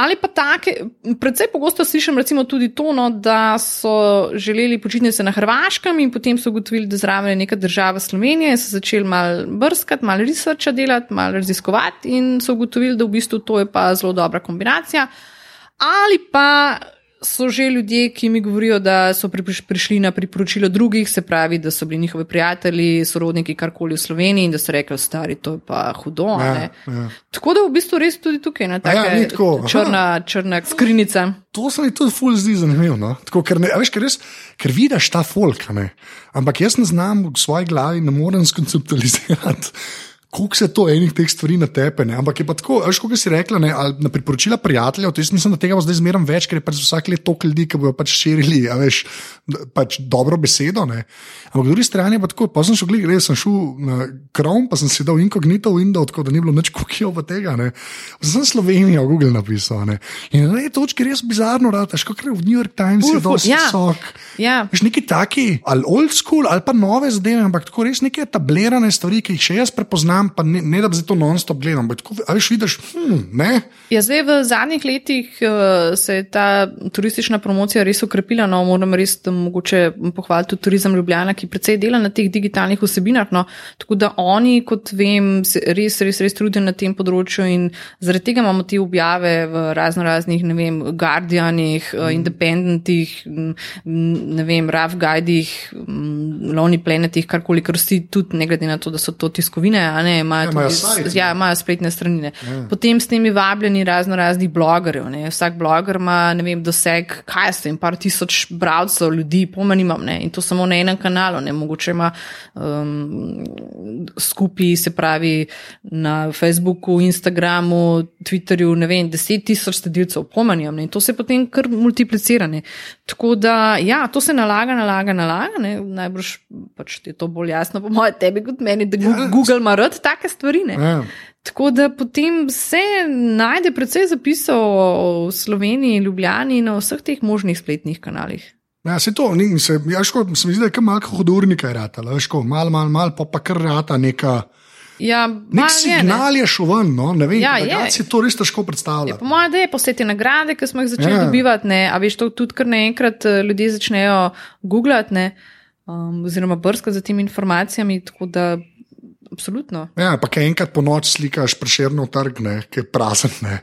S3: Ali pa take, predvsej pogosto slišim tudi to, no, da so želeli počitnice na Hrvaškem in potem so ugotovili, da zraven je neka država Slovenije in so začeli malo brskati, malo researcha delati, malo raziskovati in so ugotovili, da v bistvu to je pa zelo dobra kombinacija. Ali pa so že ljudje, ki mi govorijo, da so prišli na priporočilo drugih, se pravi, da so bili njihovi prijatelji, sorodniki, karkoli v Sloveniji in da so rekli, stari, to je pa hudo. Ja, ja. Tako da v bistvu res tudi tukaj na ta
S2: način
S3: črna, črna skrinica.
S2: To se mi tudi ful zdi zanimivo. No? Tako, ker, ne, veš, ker, res, ker vidiš ta folk, ampak jaz ne znam v svoji glavi, ne morem skonceptualizirati koliko se to enih teh stvari na tepe. Ne? Ampak je pa tako, veš, kot si rekla, ne? na priporočila prijateljev, to jaz mislim, da tega bo zdaj zmeraj več, ker je pač vsak let toliko ljudi, ki bojo pač širili, a veš, pač dobro besedo. Ne? Ampak po drugi strani je pa tako, pa sem šel gledati, sem šel na Chrome, pa sem si dal inkognito window, tako da ni bilo nič kukijo od tega. Ne? Sem Slovenijo v Google napisal. Ne? In na tej točki res bizarno rataš, kot v New York Times Uf, je dosti ja. visok.
S3: Ja.
S2: Veš, neki taki, ali old school, ali pa nove zadeve, ampak tako res neke etablirane stvari, ki jih še jaz prepoznam znam, pa ne, ne da bi to non-stop gledal. Veš, vidiš, hm,
S3: ja, zdaj v zadnjih letih uh, se je ta turistična promocija res ukrepila. No, moram res mogoče pohvaliti tudi turizem Ljubljana, ki predvsej dela na teh digitalnih vsebinah. No, tako da oni, kot vem, se res, res, res trudijo na tem področju in zaradi tega imamo te objave v razno raznih, ne vem, Guardianih, mm. Independentih, ne vem, RAV guidih, mm, Lovni planetih, karkoli, ker vsi tudi, ne glede na to, da so to tiskovine, ne, imajo,
S2: Ja, imajo
S3: tudi,
S2: sajt,
S3: ja, imajo spletne strani. ne. Potem s temi vabljeni razno raznih blogerjev, ne. Vsak bloger ima, vem, doseg, kaj jaz vem, par tisoč bralcev, ljudi, pojma nimam, ne. In to samo na enem kanalu, ne. Mogoče ima um, skupaj, se pravi, na Facebooku, Instagramu, Twitterju, ne vem, deset tisoč sledilcev, pojma nimam, ne. In to se potem kar multiplicira, ne. Tako da, ja, to se nalaga, nalaga, nalaga, ne. Najbrž pač je to bolj jasno, po mojem, tebi kot meni, da Google, Google ima rad take stvari, ne.
S2: Ja.
S3: Tako da potem se najde precej zapisov o Sloveniji, Ljubljani na vseh teh možnih spletnih kanalih.
S2: Ja, se to, ni, se, ja, ško, se mi zdi, da je malo hodornika je rata, veš, ko, malo, malo, malo, pa, pa kar rata neka.
S3: Ja,
S2: Nek
S3: malo je, ne.
S2: signal je šel ven, no, ne vem,
S3: Ja,
S2: ja,
S3: je.
S2: si to res težko
S3: Ja,
S2: predstavljati.
S3: po mojem, da je posebej nagrade, ki smo jih začeli
S2: Ja.
S3: ja. dobivati, ne, a veš, to tudi kar naenkrat eh, ljudje začnejo googlati, ne, um, oziroma brskati za temi informacijami, tako da absolutno.
S2: Ja, pa kaj enkrat po noč slikaš preširno trg, ne, ki je prazen, ne.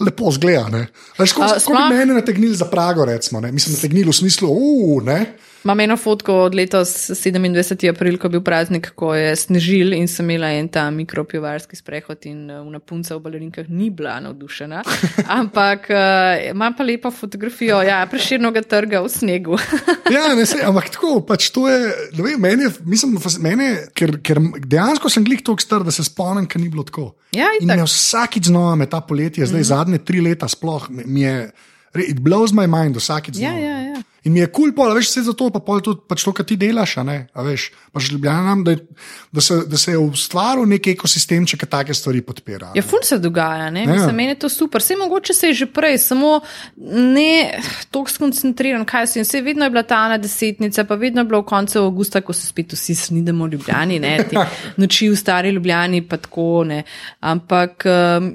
S2: lepo zgleda. Ne. Veš, ko,
S3: A,
S2: ko bi
S3: sploh-
S2: mene nategnili za Prago, recimo, ne. mislim, nategnili v smislu, uf, ne.
S3: Imam eno fotko od letos 27. april, ko je bil praznik, ko je snežil in sem imela en ta mikropivarski sprehod in uh, una punca v balerinkah ni bila navdušena. Ampak uh, imam pa lepo fotografijo, ja, preširnega trga v snegu.
S2: Ja, ne, se, ampak tako, pač to je, ne vem, meni je, mislim, meni je ker, ker dejansko sem glih tako star, da se spomnim, ker ni bilo tako.
S3: Ja,
S2: In
S3: itak.
S2: me vsakič znova me ta poletje, zdaj mm -hmm. zadnje tri leta sploh, mi- je, it blows my mind vsakič
S3: Ja,
S2: znova.
S3: ja, ja.
S2: In mi je kul, cool, veš, vse zato, pa pol tudi pač to, kar ti delaš, a ne, a veš, pač ljubljena nam, da, je- da, se, da se je ustvaril nek ekosistem, če take stvari podpira.
S3: Ja, ful se dogaja, ne?
S2: Ja.
S3: Mislim, meni je to super. Vse mogoče se je že prej, samo ne tako skoncentriran, kaj se je. Vse vedno je bila ta ena desetnica, pa vedno je bilo v koncu avgusta, ko se spet vsi snidemo v Ljubljani, ne? Te noči v stari Ljubljani, pa tako ne. Ampak um,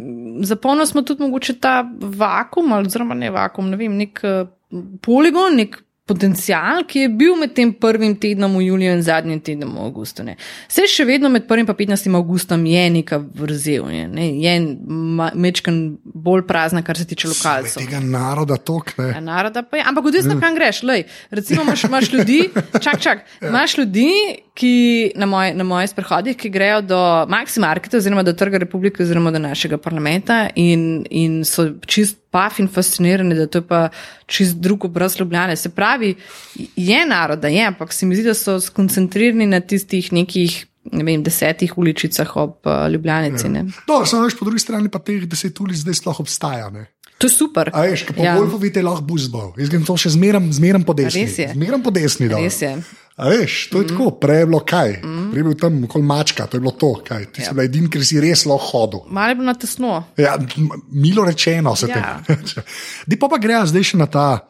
S3: zapolnili smo tudi mogoče ta vakum, ali oziroma ne vakum, ne vem, nek uh, poligon, nek potencial, ki je bil med tem prvim tednom v juliju in zadnjim tednom v avgustu. Ne. Vse še vedno med 1 in 15 avgustom je neka vrzel, je, ne, je mečken bolj prazna, kar se tiče lokalcev.
S2: Tega naroda tokne.
S3: Ja, naroda pa je, ampak odvisno, kam greš. Lej, recimo, imaš, imaš ljudi, čak, čak, imaš ljudi, ki na, moj, na mojih sprehodih, ki grejo do Maximarketa, oziroma do Trga republike, oziroma do našega parlamenta in, in so čist paf in fascinirani, da to je pa čist drug obraz Ljubljane. Se pravi, je naroda, je, ampak se mi zdi, da so skoncentrirani na tistih nekih. Ne vem, desetih uličicah ob uh, Ljubljanici. Ja.
S2: No, samo veš, po drugi strani pa teh deset ulic zdaj sploh obstaja. Ne.
S3: To je super.
S2: A veš, po Ja. Golfu vidite, lahko buzbal. Jaz grem to še zmeram, zmeram po desni.
S3: Res je.
S2: Zmeram po desni. dol.
S3: Res je.
S2: A veš, to je mm. tako, prej je bilo kaj, mm. prej je bil tam okoli mačka, to je bilo to, kaj. Ti ja. si bil edin, ker si res lahko hodil.
S3: Malo je bilo na tesno.
S2: Ja, milo rečeno se
S3: Ja.
S2: tem. Di pa pa greja zdaj še na ta.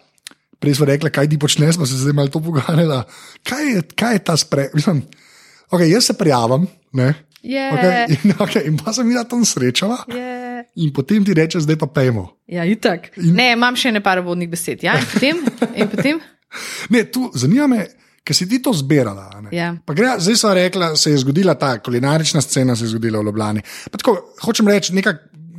S2: Prej smo rekli, kaj ti počneš, smo se zdaj malo to pogovarjali. Kaj, je- kaj je ta sprej? Mislim, okay, jaz se prijavim, ne?
S3: Je.
S2: Okay, in, okay, in pa sem jim tam srečala.
S3: Je.
S2: In potem ti reče, zdaj pa pejmo.
S3: Ja, itak. In... Ne, imam še nekaj vodnih besed. Ja, in potem, in potem?
S2: Ne, tu zanima me, ker si ti to zbirala.
S3: Ja.
S2: Pa Gre, zdaj so rekla, se je zgodila ta kulinarična scena, se je zgodila v Ljubljani. Pa Tako, hočem reči, neka,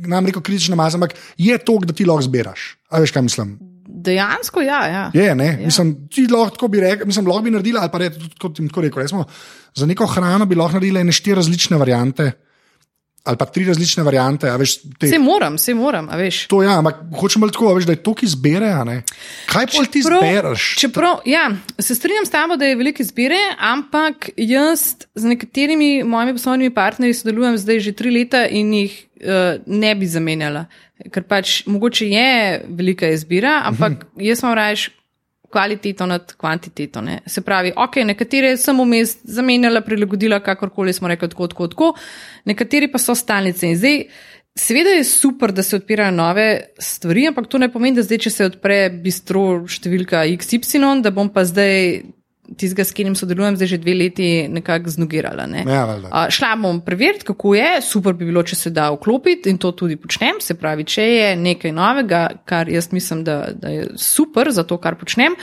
S2: nam reko kritična masa, ampak je to, da ti lahko zbiraš. A veš, kaj mislim?
S3: Dejansko, ja. ja.
S2: Je, ne? Ja. Mislim, ti lahko bi rekel, mislim, lahko bi naredila, ali pa reči, tudi kot jim tako rekel. Recimo, za neko hrano bi lahko naredila ene štiri različne variante, ali pa tri različne variante. Veš, te,
S3: Se moram, se moram,
S2: to, ja, ampak hočem bolj tako, a veš, da je to, ki zbere. ne. Kaj pa ti zbereš?
S3: čeprav, ja, se strinjam s tabo, da je veliko izbire, ampak jaz z nekaterimi mojimi poslovnimi partnerji sodelujem zdaj že tri leta in jih uh, ne bi zamenjala. Ker pač mogoče je velika izbira, ampak jaz imam raje kvaliteto nad kvantiteto. Ne. Se pravi, ok, nekatere sem vmes zamenjala, prilagodila, kakorkoli smo rekli, tako, tako, tako, nekateri pa so stalnice. In zdaj, seveda je super, da se odpirajo nove stvari, ampak to ne pomeni, da zdaj, če se odpre bistro številka XY, da bom pa zdaj tistega, s katerim sodelujem, zdaj že dve leti nekako znogirala. Ne.
S2: Ja, valjda.
S3: A, šla bom preveriti, kako je, super bi bilo, če se da vklopiti in to tudi počnem. Se pravi, če je nekaj novega, kar jaz mislim, da, da je super za to, kar počnem.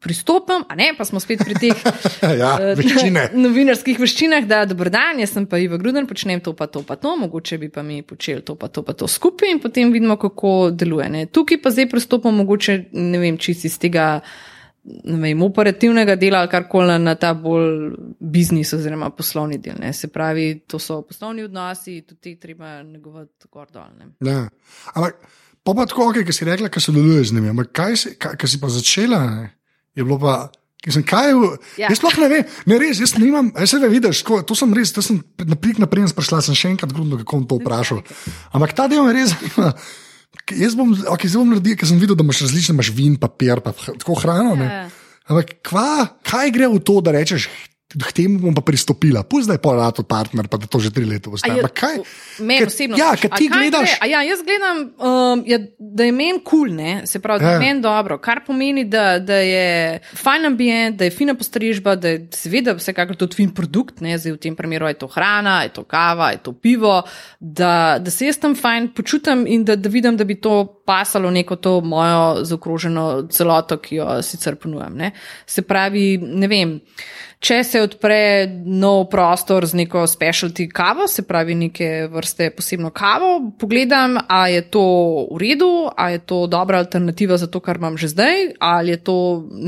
S3: Pristopim, a ne, pa smo spet pri teh
S2: Ja,
S3: eh,
S2: veščine.
S3: novinarskih veščinah, da dober dan, jaz sem pa Ivo Gruden, počnem to, pa to, pa to, mogoče bi pa mi počeli to, pa to, pa to skupaj in potem vidimo, kako deluje. Ne. Tukaj pa zdaj pristopam, mogoče ne vem, čisto iz tega ne vem, operativnega dela ali karkoli na ta bolj biznis oziroma poslovni del. Ne. Se pravi, to so poslovni odnosi, tudi te treba negovati gor dol. Ne.
S2: Ja. Ampak, pa pa tako, okay, ki si rekla, ki sodeluješ z njimi, ampak kaj si, kaj, kaj si pa začela, ne? je bilo pa. Ki sem kaj,
S3: Ja.
S2: jaz sploh ne vem, ne res, jaz nimam, jaz se vidiš, tako, to sem res, to sem naprik naprej sprašila, sem še enkrat grudno, kako bom to vprašal. Ampak ta del me res zanima. Jaz bom, ok, zdaj bom naredil, ker sem videl, da imaš različne, imaš vin, papir, pa tako hrano. ne.
S3: Ja.
S2: Ampak kva, kaj gre v to, da rečeš, k temu bom pa pristopila, pusti, da je pol rato partner, pa da to že tri leta
S3: A
S2: ostane.
S3: je-
S2: Ampak kaj?
S3: Meni osebno.
S2: Ja,
S3: a
S2: ti
S3: kaj
S2: gledaš.
S3: Gre? Ja, jaz gledam, um, ja, da je meni kul, cool, se pravi, da
S2: Ja.
S3: je meni dobro, kar pomeni, da, da je fajn ambient, da je fina postrežba, da je seveda vsekakor tudi fin produkt, ne, zdaj v tem primeru je to hrana, je to kava, je to pivo, da, da se jaz tam fajn počutim in da, da vidim, da bi to pasalo neko to mojo zaokroženo celoto, ki jo sicer ponujam. Ne. Se pravi, ne vem. Če se odpre nov prostor z neko specialty kavo, se pravi neke vrste posebno kavo, pogledam, a je to v redu, a je to dobra alternativa za to, kar imam že zdaj, ali je to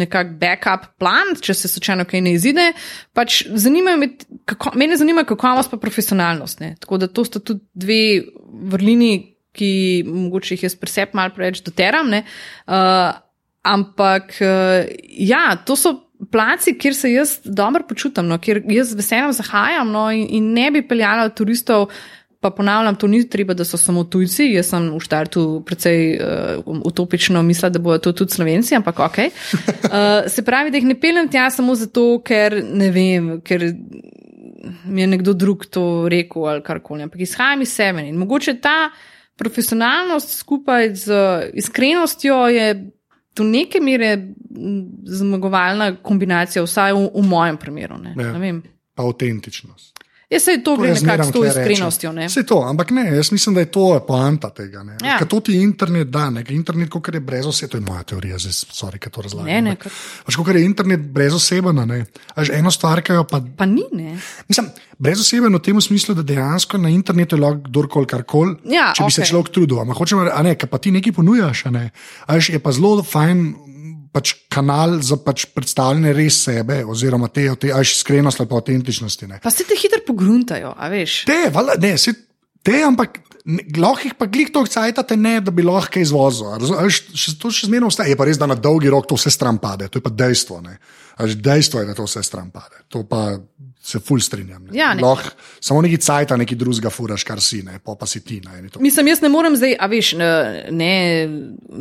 S3: nekak backup plan, če se slučajno kaj ne izide. Pač zanimajo me, kako, mene zanima kakovost pa profesionalnost. Ne? Tako da to sta tudi dve vrlini, ki mogoče jih jaz pri sebi malo preveč doteram. ne. Uh, ampak uh, ja, to so placi, kjer se jaz dobro počutim, no, kjer jaz z veseljem zahajam no, in, in ne bi peljala turistov. Pa ponavljam, to ni treba, da so samo tujci. Jaz sem v štartu precej uh, utopično mislila, da bodo to tudi slovenci, ampak ok. Uh, se pravi, da jih ne peljem tja samo zato, ker ne vem, ker mi je nekdo drug to rekel ali karkoli. Ampak izhajam iz sebe in mogoče ta profesionalnost skupaj z iskrenostjo je do neke mere zmagovalna kombinacija, vsaj v, v mojem primeru. Ne,
S2: Ja.
S3: ne vem.
S2: Pa avtentičnost.
S3: Jaz se to gre nekako s to iskrenostjo. Ne?
S2: Saj to, ampak ne, jaz mislim, da je to poanta tega. Ne.
S3: Ja.
S2: Ker to ti internet da, ne. ker internet, kot je brez osebe, to je moja teorija, zdaj, sorry, ker to razlagam.
S3: Ne, ne,
S2: ampak, Pač, kot je internet brez osebe, ne. Až eno stvar, ki jo pa.
S3: Pa ni, ne.
S2: Mislim, brez osebe v tem smislu, da dejansko na internetu je lahko kdorkoli karkoli.
S3: Ja,
S2: če bi se
S3: okej.
S2: človek trudil, ampak hočem reči, a ne, pa ti nekaj ponujaš, a ne. A veš, je pa zelo fajn. Pač kanal za pač predstavljanje res sebe, oziroma te, te až iskrenosti ali pa avtentičnosti. Ne.
S3: Pa se te hitro pogruntajo, a veš.
S2: Te, vala, ne, se, te, ampak lahko jih pa glih to cajtate, ne, da bi lahko izvozil. To še zmerno ostaje. Je pa res, da na dolgi rok to vse stran pade, to je pa dejstvo. Ne. A veš, Dejstvo je, da to vse stran pade. To pa se ful strinjam. Ne.
S3: Ja, ne.
S2: Lahko samo neki cajta, neki drugega furaš, kar si, ne, pa, pa si ti. Ne.
S3: Mislim, jaz ne morem zdaj, a veš, ne, ne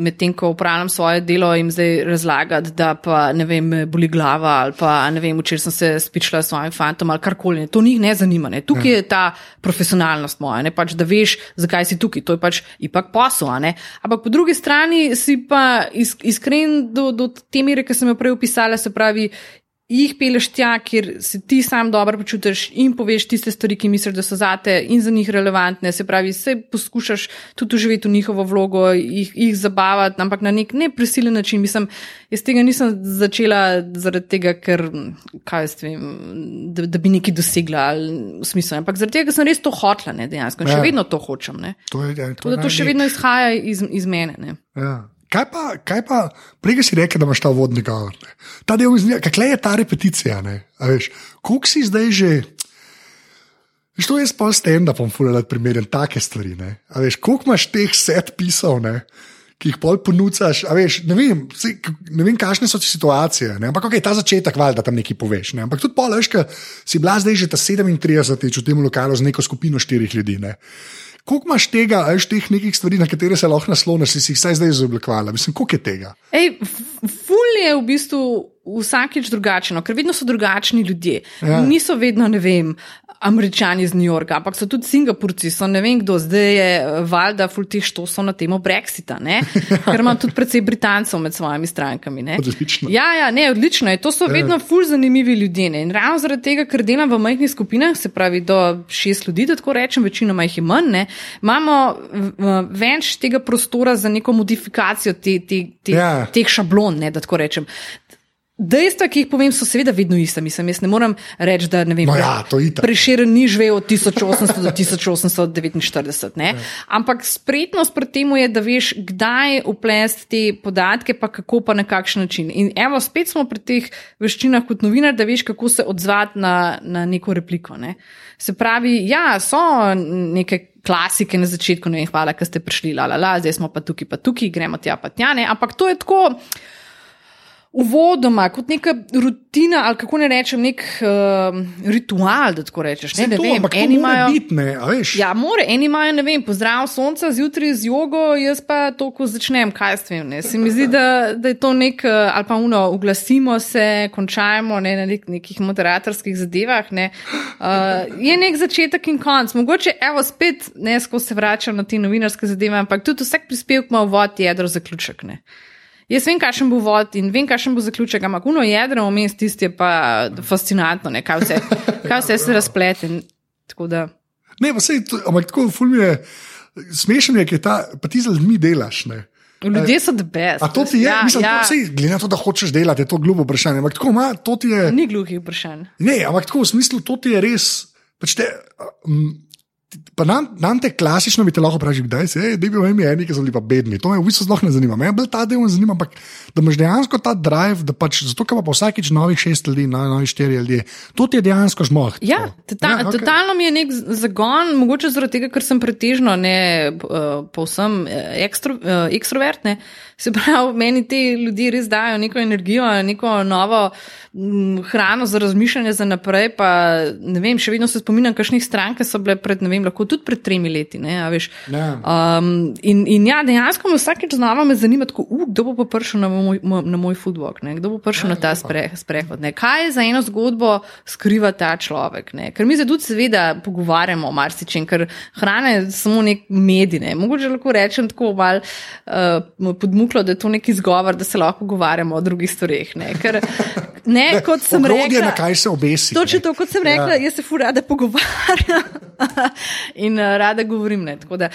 S3: medtem ko upravljam svoje delo, jim zdaj razlagati, da pa ne vem, boli glava ali pa ne vem, včeraj sem se spičila s svojim fantom ali karkoli. Ne. To njih ne zanima. Ne. Tukaj ja. je ta profesionalnost moja, ne pač, da veš, zakaj si tukaj. To je pač ipak posel. Ampak po drugi strani si pa is, iskren do, do te mere, ki sem jo prej opisala, se pravi. Jih peleš tja, kjer se ti sam dobro počutiš in poveš tiste stvari, ki misliš, da so zate in za njih relevantne. Se pravi, se poskušaš tudi uživati v njihovo vlogo, jih, jih zabavati, ampak na nek neprisilen način. Mislim, jaz tega nisem začela zaradi tega, ker, kaj jaz vem, da, da bi nekaj dosegla ali v smislu. Ampak zaradi tega, ker sem res to hotla, ne, dejansko. In še
S2: Ja.
S3: vedno to hočem. Ne.
S2: To, je, ja, to,
S3: Tako da to še vedno izhaja iz, iz mene. Ne.
S2: Ja. Kaj pa, kaj pa prej si rekel, da imaš ta vodni govor? ne? Ta del izgleda, kakle je ta repeticija. ne? A Veš, koliko si zdaj že. Veš, to je spol stand-upom, fulano primerjam take stvari. ne? A Veš, koliko imaš teh set pisov, ne? ki jih pol ponucaš. a Veš, ne, vem, k- ne vem, kakšne so ti situacije. Ne? Ampak okay, ta začetek, valjda, da tam nekaj poveš. Ne? Ampak tudi pol, veš, si bila zdaj že ta 37. v tem lokalu z neko skupino štirih ljudi. Ne? Koliko imaš tega, a veš, teh nekih stvari, na katere se lahko nasloniš, si jih vsaj zdaj izoblikovala? Mislim, koliko je tega?
S3: Ej, ful je v bistvu vsakič drugačno, ker vedno so drugačni ljudje.
S2: Ja.
S3: Ja. Niso vedno, ne vem, američani iz New Yorka, ampak so tudi Singapurci, so ne vem kdo, zdaj je eh, valjda ful teh štosov na temo Brexita, ne? ker imam tudi precej Britancev med svojimi strankami. Ne?
S2: Odlično.
S3: Ja, ja, ne, odlično je. To so vedno ful zanimivi ljudje. Ne? In ravno zaradi tega, ker delam v majhnih skupinah, se pravi do šest ljudi, da tako rečem, večinoma jih je manj, ne? imamo več tega prostora za neko modifikacijo te, te, te,
S2: Ja.
S3: teh šablon, ne, da tako rečem. Dejstva, ki jih povem, so seveda vedno ista. Mislim, jaz ne morem reči, da ne vem.
S2: No ja, to je itak.
S3: Preširen ni živel od 1800 do 1849. Ne? Ampak spretnost pri tem je, da veš, kdaj uplesti te podatke, pa kako pa na kakšen način. In evo, spet smo pri teh veščinah kot novinar, da veš, kako se odzvati na, na neko repliko. Ne? Se pravi, ja, so neke. Klasike na začetku, ne vem, hvala, da ste prišli, la, la, la, zdaj smo pa tukaj, pa tukaj, gremo tja, pa tja, ne. Ampak to je tako, uvodoma, kot neka rutina, ali kako ne rečem, nek uh, ritual, da tako rečeš. Ne, ne
S2: to,
S3: vem,
S2: ampak
S3: eni imajo.
S2: biti, ne, a veš.
S3: Ja, more, eni imajo, ne vem, pozdrav sonca zjutraj z jogo, jaz pa to, ko začnem, kaj s tem. Ne. Se mi zdi, da, da je to nek, eh, ali pa uno, uglasimo se, končajmo ne, na nek, nekih moderatorskih zadevah. Ne. Uh, je nek začetek in konc. Mogoče, evo, spet ne skozi se vračam na te novinarske zadeve, ampak tudi vsak prispevek ima vod, jedro, zaključek. Ne. Jaz vem, kakšen bo vod in vem, kakšen bo zaključek, ampak uno jedro vmes tisti je pa fascinantno, ne, kaj vse, kaj vse se razplete.
S2: Ne, pa sej, to, ampak tako ful mi je, smešen je, ker ta, pa ti z ljudmi delaš. Ne.
S3: Ljudje so the best.
S2: A to ti je,
S3: ja,
S2: mislim,
S3: ja.
S2: ja. Sej, glede na to, da hočeš delati, je to glupo vprašanje. Ampak tako ima, to ti je.
S3: Ni gluhih vprašanj.
S2: Ne, ampak tako v smislu, to ti je res. Pač te, um, pa nam, nam te klasično bi te lahko vprašali, kdaj se je, da bi bili eni, ki so bili pa bedni. To me v bistvu sploh ne zanima. Me bolj ta del zanima, ampak da imaš dejansko ta drive, da pač zato, ker pa vsakič novih šest ljudi, no- novi štiri ljudje, to ti je dejansko žmoh.
S3: Ja, tota, ja okay. totalno mi je nek zagon, mogoče zaradi tega, ker sem pretežno ne uh, povsem eh, ekstro, uh, ekstrovert. Ne. Se pravi, meni ti ljudje res dajo neko energijo, neko novo m, hrano za razmišljanje za naprej. Pa, ne vem, še vedno se spominjam, kakšnih strank so bile pred, ne vem, lahko tudi pred tremi leti. Ne, veš.
S2: Ja.
S3: Um, in, in ja, dejansko me vsakeč znova me zanima, tako, uh, kdo bo prišel na moj, na moj footwalk, ne? kdo bo prišel
S2: Ja,
S3: na ta spre, sprehod. Ne? Kaj za eno zgodbo skriva ta človek? Ne? Ker mi se tudi seveda pogovarjamo o marsičem, ker hrana je samo nek medij. Ne? Mogoče lahko rečem tako mal uh, podmuklo, da je to nek izgovor, da se lahko pogovarjamo o drugih stvareh. Ne? Ker, ne, kot sem rekla,
S2: na kaj se obesi.
S3: Točno
S2: ne.
S3: to, kot sem rekla, ja. jaz se fura rada pogovarjam in uh, rada govorim. Ne, Tako da,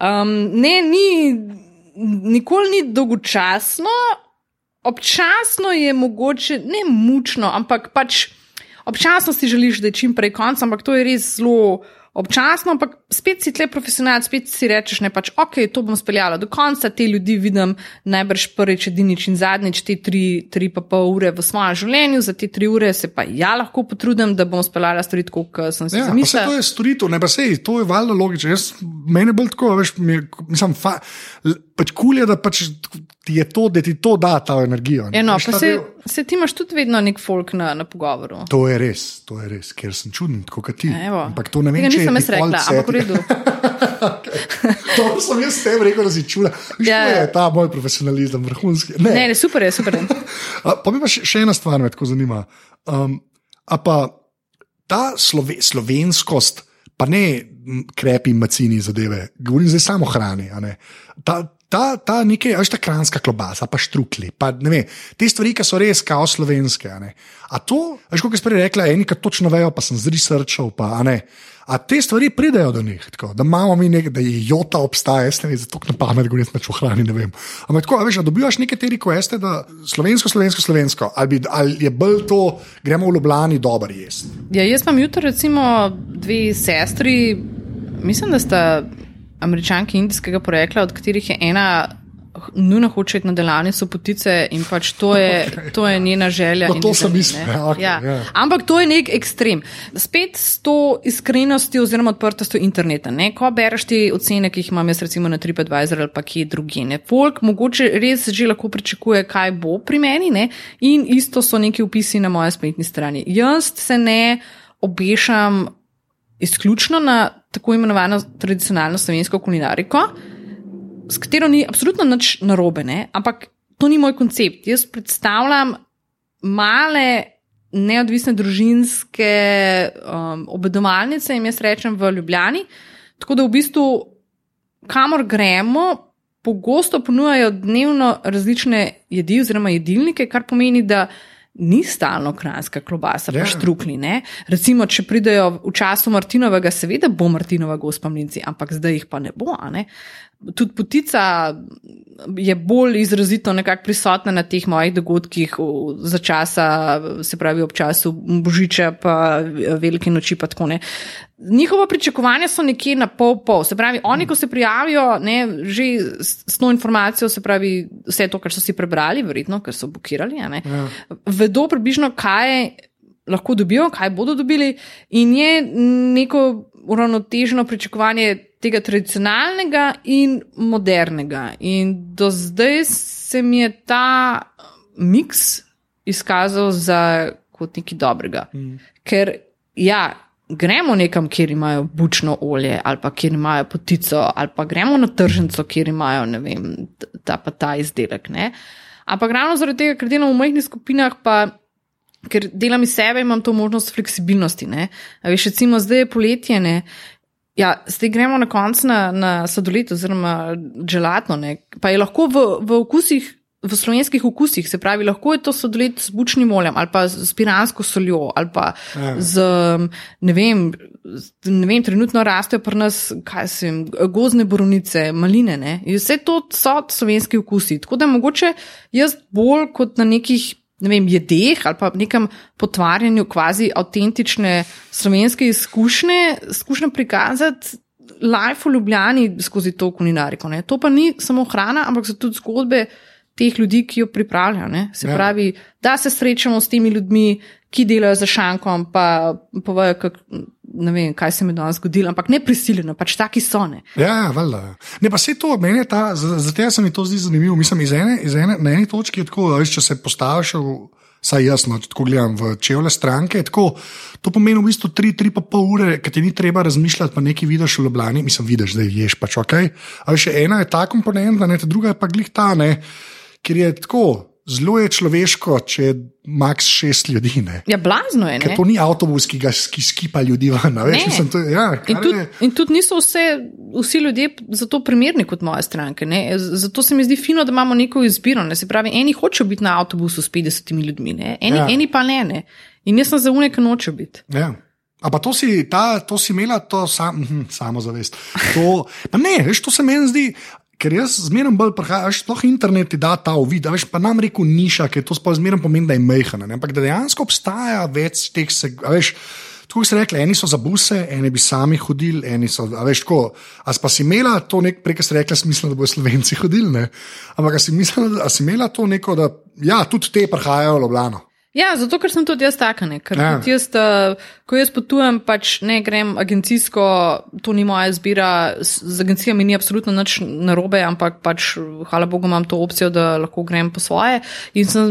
S3: um, ne ni, nikoli ni dolgočasno, občasno je mogoče, ne mučno, ampak pač občasno si želiš, da je čim prej konc, ampak to je res zelo. Občasno, ampak spet si tle profesionalc, spet si rečeš, ne pač, ok, to bom speljala do konca, te ljudi vidim najbrž prvič, edinič in zadnjič, te tri, tri pa pol ure v svojem življenju, za te tri ure se pa ja lahko potrudim, da bom speljala stvari kot sem si
S2: Ja,
S3: zamislila.
S2: to je storitev, ne pa sej, to je valjda logično. Jaz, mene bolj tako, veš, mi je, mislim, fa, pač kul je, da pač ti je to, da ti to da ta energijo. ne.
S3: Eno, Ja, pa se, se ti imaš tudi vedno nek folk na, na pogovoru.
S2: To je res, to je res, ker sem čuden, tako kot ti.
S3: Evo.
S2: Ampak to ne vem,
S3: Tega
S2: če je
S3: nisem jaz rekla, ampak v redu.
S2: To sem jaz tem rekel, da si čula. Viš,
S3: Ja, ja.
S2: je ta moj profesionalizem, vrhunski. Ne,
S3: Ne, ne, super je, super je.
S2: Pa me pa še, še ena stvar me tako zanima. Um, a pa ta slove, slovenskost, pa ne krepi, macini zadeve, govorim zdaj samo o hrani. Ta, ta, ta nekaj, veš, ta kranska klobasa, pa štrukli, pa ne vem, te stvari, ki so res kao slovenske. A, a to, veš, kot je prej rekla, eni, ki točno vejo, pa sem zrisrčal, pa ne. A te stvari pridejo do njih, tako, da imamo mi nekaj, da je jota obstaja, jaz ne vem, zato na pamet govorim, da če v hrani ne vem. Ampak tako, veš, da dobivaš neke te requeste, da slovensko, slovensko, slovensko, ali, bi, ali je bolj to, gremo v Ljubljani, dober jesti.
S3: Ja, jaz imam jutro recimo dve sestri, mislim, da sta američanki indijskega porekla, od katerih je ena nujno hoče iti na delavnico potice in pač to je, okay. to je njena želja.
S2: No, to sem mislil, ja, okej,
S3: ja.
S2: ja.
S3: Ampak to je nek ekstrem. Spet s to iskrenostjo oziroma odprtostjo interneta. Ne? Ko bereš te ocene, ki jih imam jaz recimo na TripAdvisor ali pa kje druge. Ne? Folk mogoče res že lahko pričakuje, kaj bo pri meni ne? in isto so neki upisi na moji spletni strani. Jaz se ne obešam izključno na tako imenovano tradicionalno slovensko kulinariko, s katero ni absolutno nič narobe, ne? ampak to ni moj koncept. Jaz predstavljam male, neodvisne družinske um, obedovalnice, jim jaz rečem v Ljubljani. Tako da v bistvu, kamor gremo, pogosto ponujajo dnevno različne jedi oziroma jedilnike, kar pomeni, da ni stalno kranska klobasa,
S2: Ja.
S3: pa štrukli. Ne? Recimo, če pridejo v času Martinovega, seveda bo Martinova gospa mlinci, ampak zdaj jih pa ne bo. Ne? Tudi potica je bolj izrazito nekako prisotna na teh mojih dogodkih za časa, se pravi ob času Božiča, pa velike noči, pa tako ne. Njihova pričakovanja so nekje na pol pol. Se pravi, oni, ko se prijavijo, ne, že s to informacijo, se pravi, vse to, kar so si prebrali, verjetno, ker so blokirali, ne,
S2: Ja.
S3: vedo približno, kaj lahko dobijo, kaj bodo dobili, in je neko uravnoteženo pričakovanje tega tradicionalnega in modernega. In do zdaj se mi je ta miks izkazal za kot nekaj dobrega. Mm. Ker ja. Gremo nekam, kjer imajo bučno olje, ali pa kjer imajo potico, ali pa gremo na tržnico, kjer imajo ne vem, ta pa ta izdelek. Ne? Ampak ravno zaradi tega, ker delam v majhnih skupinah, pa ker delam iz sebe, imam to možnost fleksibilnosti. Veš, recimo, zdaj je poletje, ne? Ja, zdaj gremo na konec na, na sladoled oziroma želatno, ne? pa je lahko v, v okusih. V slovenskih okusih, se pravi, lahko je to sladoled z bučnim oljem ali pa z piransko soljo ali pa
S2: Ja.
S3: z, ne vem, ne vem trenutno rastejo pri nas, kaj se jim, gozne borovnice, maline. Ne? In vse to so slovenski okusi. Tako da mogoče jaz bolj kot na nekih ne vem, jedeh ali pa nekem potvarjanju kvazi avtentične slovenske izkušnje, skušam prikazati life v Ljubljani skozi to kulinariko. Ne. To pa ni samo hrana, ampak so tudi zgodbe teh ljudi, ki jo pripravljajo. Ne. Se
S2: Ja.
S3: pravi, da se srečamo s temi ljudmi, ki delajo za šankom, pa povejo, kak, ne vem, kaj se mi danes zgodilo, ampak ne prisiljeno, pač taki so. Ne.
S2: Ja, valjda. Ne, pa se to, meni je ta, zato se mi to zdi zanimivo. Mislim, iz ene, iz ene, na eni točki je tako, da če se postaviš, saj jasno, če tako gledam v čevlje stranke, tako, to pomeni v bistvu tri, tri pa pol ure, ki ti ni treba razmišljati, pa nekaj vidiš v Ljubljani, mislim, vidiš, da ješ pač ok. A veš, ena je ta komponenta, ne, ta druga je pa glih ta, ne, ker je tako. Zelo je človeško, če je maks šest ljudi. Ne.
S3: Ja, blazno je.
S2: Ker to ni avtobus, ki ga ki skipa ljudi ven. Veš, to, ja,
S3: In tudi,
S2: je-
S3: in tudi niso vse, vsi ljudje za to primerni kot moje stranke. Ne? Zato se mi zdi fino, da imamo neko izbiro. Ne? Se pravi, eni hočejo biti na avtobusu s 50 ljudmi, ne? Eni,
S2: Ja.
S3: eni pa ne, ne. In jaz sem za unike noče biti.
S2: Ja. A pa to si, ta, to si imela, to sam, hm, samozavest. To, ne, veš, to se meni zdi. Ker jaz zmeraj bolj prihajam, sploh internet ti da ta uvid, veš, pa nam reko niša, ker to sploh zmeraj pomeni, da je mehana. Ampak da dejansko obstaja več teh, veš, tako si rekla, eni so za buse, eni bi sami hodili, eni so, a veš, tako. A pa si imela to nek, prej, si rekla, smisel, da bodo slovenci hodili, ne? Ampak a si, mislila, a si imela to neko, da ja, tudi te prihajajo v Ljubljano.
S3: Ja, zato ker sem tudi jaz taka, ne? ker
S2: Ja.
S3: tudi jaz, uh, ko jaz potujem, pač ne grem agencijsko, to ni moja izbira, z agencijami ni absolutno nič narobe, ampak pač, hvala Bogu, imam to opcijo, da lahko grem po svoje. In sem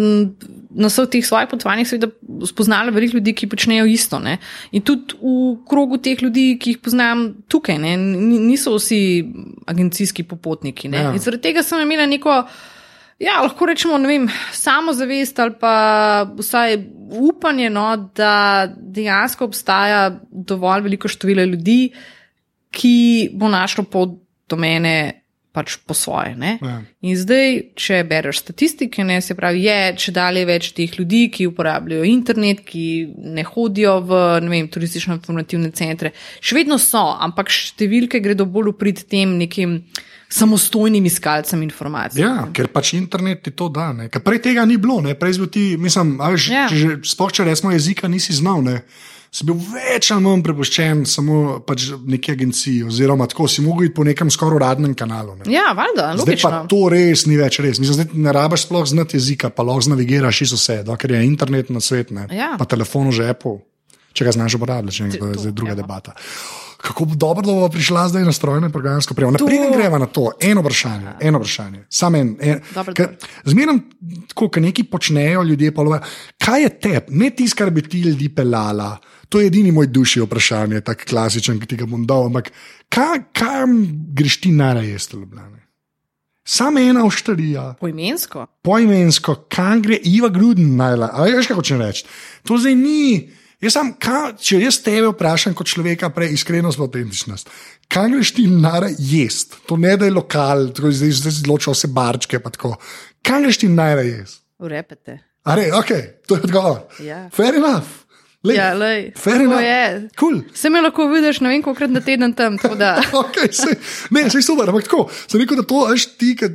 S3: na vseh teh svojih potovanjih seveda spoznala veliko ljudi, ki počnejo isto. Ne? In tudi v krogu teh ljudi, ki jih poznam tukaj, ne? Ni- niso vsi agencijski popotniki. Ne?
S2: Ja.
S3: In zaradi tega sem imela neko. Ja, lahko rečemo, ne vem, samozavest ali pa vsaj upanje, no, da dejansko obstaja dovolj veliko število ljudi, ki bo našlo pot do mene pač po svoje. Ne?
S2: Ja.
S3: In zdaj, če bereš statistike, ne, se pravi, je če dalje več teh ljudi, ki uporabljajo internet, ki ne hodijo v ne vem, turistično-informativne centre. Še vedno so, ampak številke gredo bolj uprit tem nekim samostojnim iskalcem informacij.
S2: Ja, ker pač internet ti to da. ne. Ker prej tega ni bilo, ne. prej si bil ti, mislim, veš,
S3: Ja.
S2: če že sploh če resmo jezika nisi znal. Ne. Si bil več ali manj prepuščen samo pač neki agenciji, oziroma tako si mogel iti po nekem skoraj uradnem kanalu. Ne.
S3: Ja, valjda,
S2: Zdaj
S3: logično.
S2: pa to res ni več res. Mislim, zdaj ne rabiš sploh znati jezika, pa lahko navigiraš iz vse, dokler je internet na svet, ne.
S3: Ja.
S2: pa telefon v žepu, če ga znaš uporabljati, če je druga
S3: ja.
S2: debata. Kako bo dobro, bomo prišla zdaj na strojno programsko prijavo. Naprej greva na to, eno vprašanje, eno vprašanje. Samo en. en
S3: Dobro,
S2: ker Zmeraj, ko nekaj počnejo ljudje, pa lovajo, kaj je tebi, ne tisto, kar bi ti ljudi pelala. To je edini moj duši vprašanje, tako klasičen, ki ti ga bom dal. Ampak kaj, kam greš ti najraje z Ljubljane? Samo ena oštarija,
S3: Poimensko.
S2: poimensko, kam gre Iva Gruden najla. A veš, kaj hočem reči? To zdaj ni. Jaz sam, kaj, če jaz tebe vprašam kot človeka, prej iskrenost, pa autentičnost. Kaj greš ti najraje jesti? To ne da je lokal, tako zdaj zdaj odločil vse barčke. Kaj greš ti najraje jesti?
S3: Urepete.
S2: Are, ok, to je odgovor.
S3: Ja.
S2: Fair enough. Lej,
S3: Ja, lej, tako
S2: enough.
S3: je.
S2: Cool.
S3: Se me lahko vidiš, ne vem, koliko na teden tam.
S2: Okay, sej, ne, sej super, ampak tako. Sem rekel, da to veš ti, ki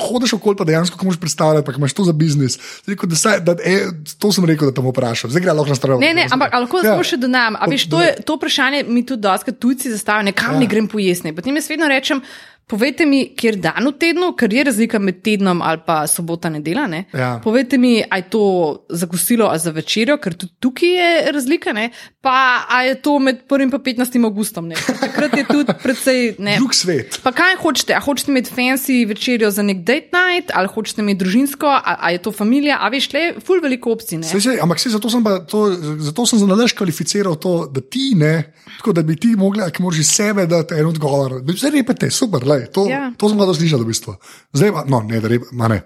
S2: hodiš okoli, pa dejansko komuš predstavljati, pa imaš to za biznis. Sem Rekel, da saj, da, e, to sem rekel, da te bom vprašal. Zdaj gre lahko na stran.
S3: ne, ne, ampak lahko
S2: Ja.
S3: še dodam. A veš, to, je, to vprašanje mi tudi doskrat tujci zastavijo, kam ja. ne grem pojesti. Potem jaz vedno rečem. Povejte mi, kjer dan v tednu, ker je razlika med tednom ali pa sobota nedela. Ne?
S2: Ja.
S3: Povejte mi, je to za kosilo ali za večerjo, ker tudi tukaj je razlika. Ne? Pa ali je to med 1 in 15 augustom. Ne? Ker Takrat je tudi precej. Ne?
S2: Drug svet.
S3: Pa kaj hočete? A hočete imeti fancy večerjo za nek date night, ali hočete imeti družinsko, ali, ali je to familija, a veš, le, ful veliko opcij. Ne?
S2: Sej, sej, ampak sej, zato sem, pa to, zato sem za nalaž kvalificiral to, da ti ne, tako da bi ti mogli, ki moraš iz sebe dati en odgovor. Zdaj repete, super, lej, to, ja. To sem pa slišal v bistvu. Zdaj pa, no, ne, da rep, ma ne.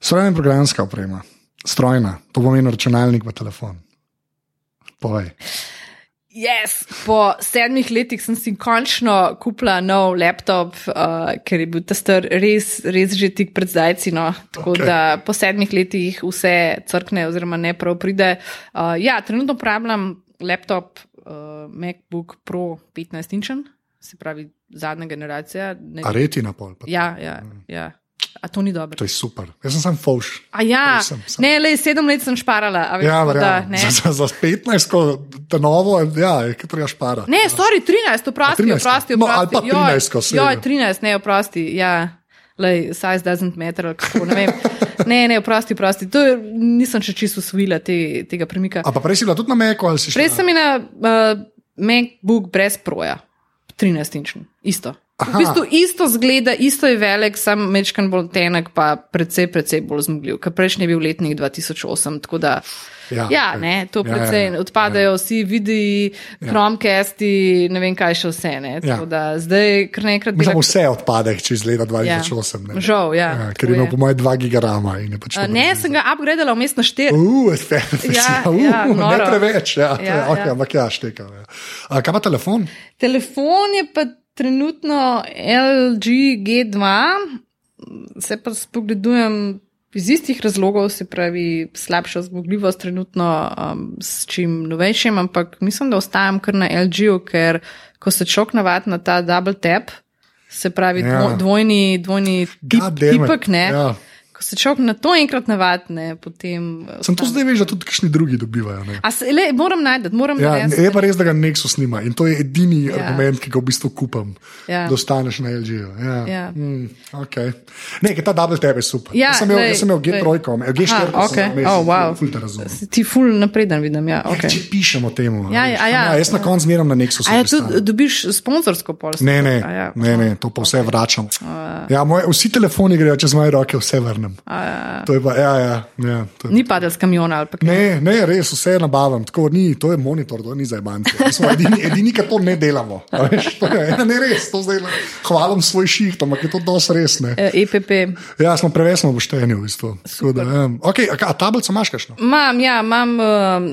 S2: Strojna programska oprema, strojna, to pomeni računalnik pa telefon. Povej.
S3: Yes. Po sedmih letih sem si končno kupila nov laptop, uh, ker je bil ta star res, res že tik pred zdajci. No. Tako
S2: okay.
S3: da po sedmih letih vse crkne, oziroma ne prav pride. Uh, ja, trenutno uporabljam laptop uh, MacBook Pro 15 inčen, se pravi zadnja generacija. Ne,
S2: A reti na pol.
S3: ja, ja, ja. A to ni dobro.
S2: To je super. Jaz sem sam fauš.
S3: A ja,
S2: Sem, sem.
S3: ne, le sedem let sem šparala. Veš,
S2: Ja,
S3: tako da.
S2: Za, za, za 15, ko ta novo, ja, je treba špara.
S3: Ne, sorry, 13, oprosti,
S2: 13,
S3: oprosti,
S2: no, ali pa 13, ko se-
S3: Jo, 13, ne, oprosti, ja. Lej, size doesn't matter, kako ne vem. Ne, ne, oprosti, oprosti. To je, nisem še čisto usvojila te, tega premika.
S2: A pa prej si bila tudi na Meku ali si šla?
S3: Prej sem imela uh, MacBook brez proja, 13 inčni, isto.
S2: Aha.
S3: V bistvu isto zgleda, isto je velik, sam mečkan bolj tenek, pa precej, precej bolj zmogljiv. Ker prejšnji je bil letnik 2008, tako da.
S2: Ja,
S3: Ja,
S2: ok.
S3: ne, to
S2: Ja, ja,
S3: precej
S2: ja,
S3: odpadajo vsi videi, Chromecasti, ne vem kaj še vse. Ne,
S2: Ja.
S3: da zdaj kar nekrat
S2: Mislim,
S3: dela-
S2: vse odpade čez leta 2008.
S3: Ja.
S2: ne.
S3: Žal, ja,
S2: Ja, ker je. po mojem 2 gigarama. in je Pač to
S3: Ne, sem ga upgradeala vmes na 4.
S2: Uh, fantasy.
S3: Ja,
S2: uh,
S3: ja,
S2: ne
S3: noro.
S2: preveč, ja, ja,
S3: Ja,
S2: ja. Okay,
S3: ja.
S2: ampak ja, šteka. Ja. A, kaj pa telefon?
S3: Telefon je pa trenutno LG G2, se pa spogledujem iz istih razlogov, se pravi, slabša zmogljivost trenutno um, s čim novejšim, ampak mislim, da ostajam kar na LG-u, ker ko se človek navadi na ta double tap, se pravi
S2: Ja.
S3: dvo, dvojni, dvojni tip, tipek, ne.
S2: Ja.
S3: Ko se človek na to enkrat navadi, ne, potem.
S2: Sem to zdaj veš, da tudi kakšni drugi dobivajo. Ne?
S3: A se, le, moram najti, moram
S2: Ja,
S3: narediti.
S2: je pa res, da ga Nexus snima in to je edini ja.
S3: Ja.
S2: argument, ki ga v bistvu kupam,
S3: Ja.
S2: da ostaneš na LG-ju. Ja.
S3: Ja.
S2: Mm, okay. Ne, ta double tebe je super.
S3: Ja,
S2: jaz sem imel,
S3: glej,
S2: jaz sem imel
S3: glej.
S2: G3, G4,
S3: Aha, okej. Oh, wow.
S2: ful te razumem.
S3: Ti ful napreden vidim, ja.
S2: Okay.
S3: Okay.
S2: Če pišemo temu.
S3: Ja, ja, ja.
S2: ja, jaz na koncu zmeram na Nexusu.
S3: A ja, tudi dobiš sponsorsko polsko?
S2: Ne, ne,
S3: ja.
S2: ne, ne, to pa vse vračam. Ja, moje, vsi telefoni grejo čez moje roke, vse vrnem. To je pa, ja, ja, ja, to je,
S3: Ni padel z kamiona ali kaj.
S2: Ne, ne, res vse nabavim. Tako, ni, to je monitor, to ni za banke. Edini, edini ki to ne delamo. a Veš, to je, ja, ne res, to zdaj hvalim svoj šiht, ampak je to dosti res. Ne.
S3: Eh, EPP.
S2: Ja, smo preveč pošteni v bistvu. Da, ja. okay, a, a tablico imaš kakšno?
S3: Imam, ja, imam, uh,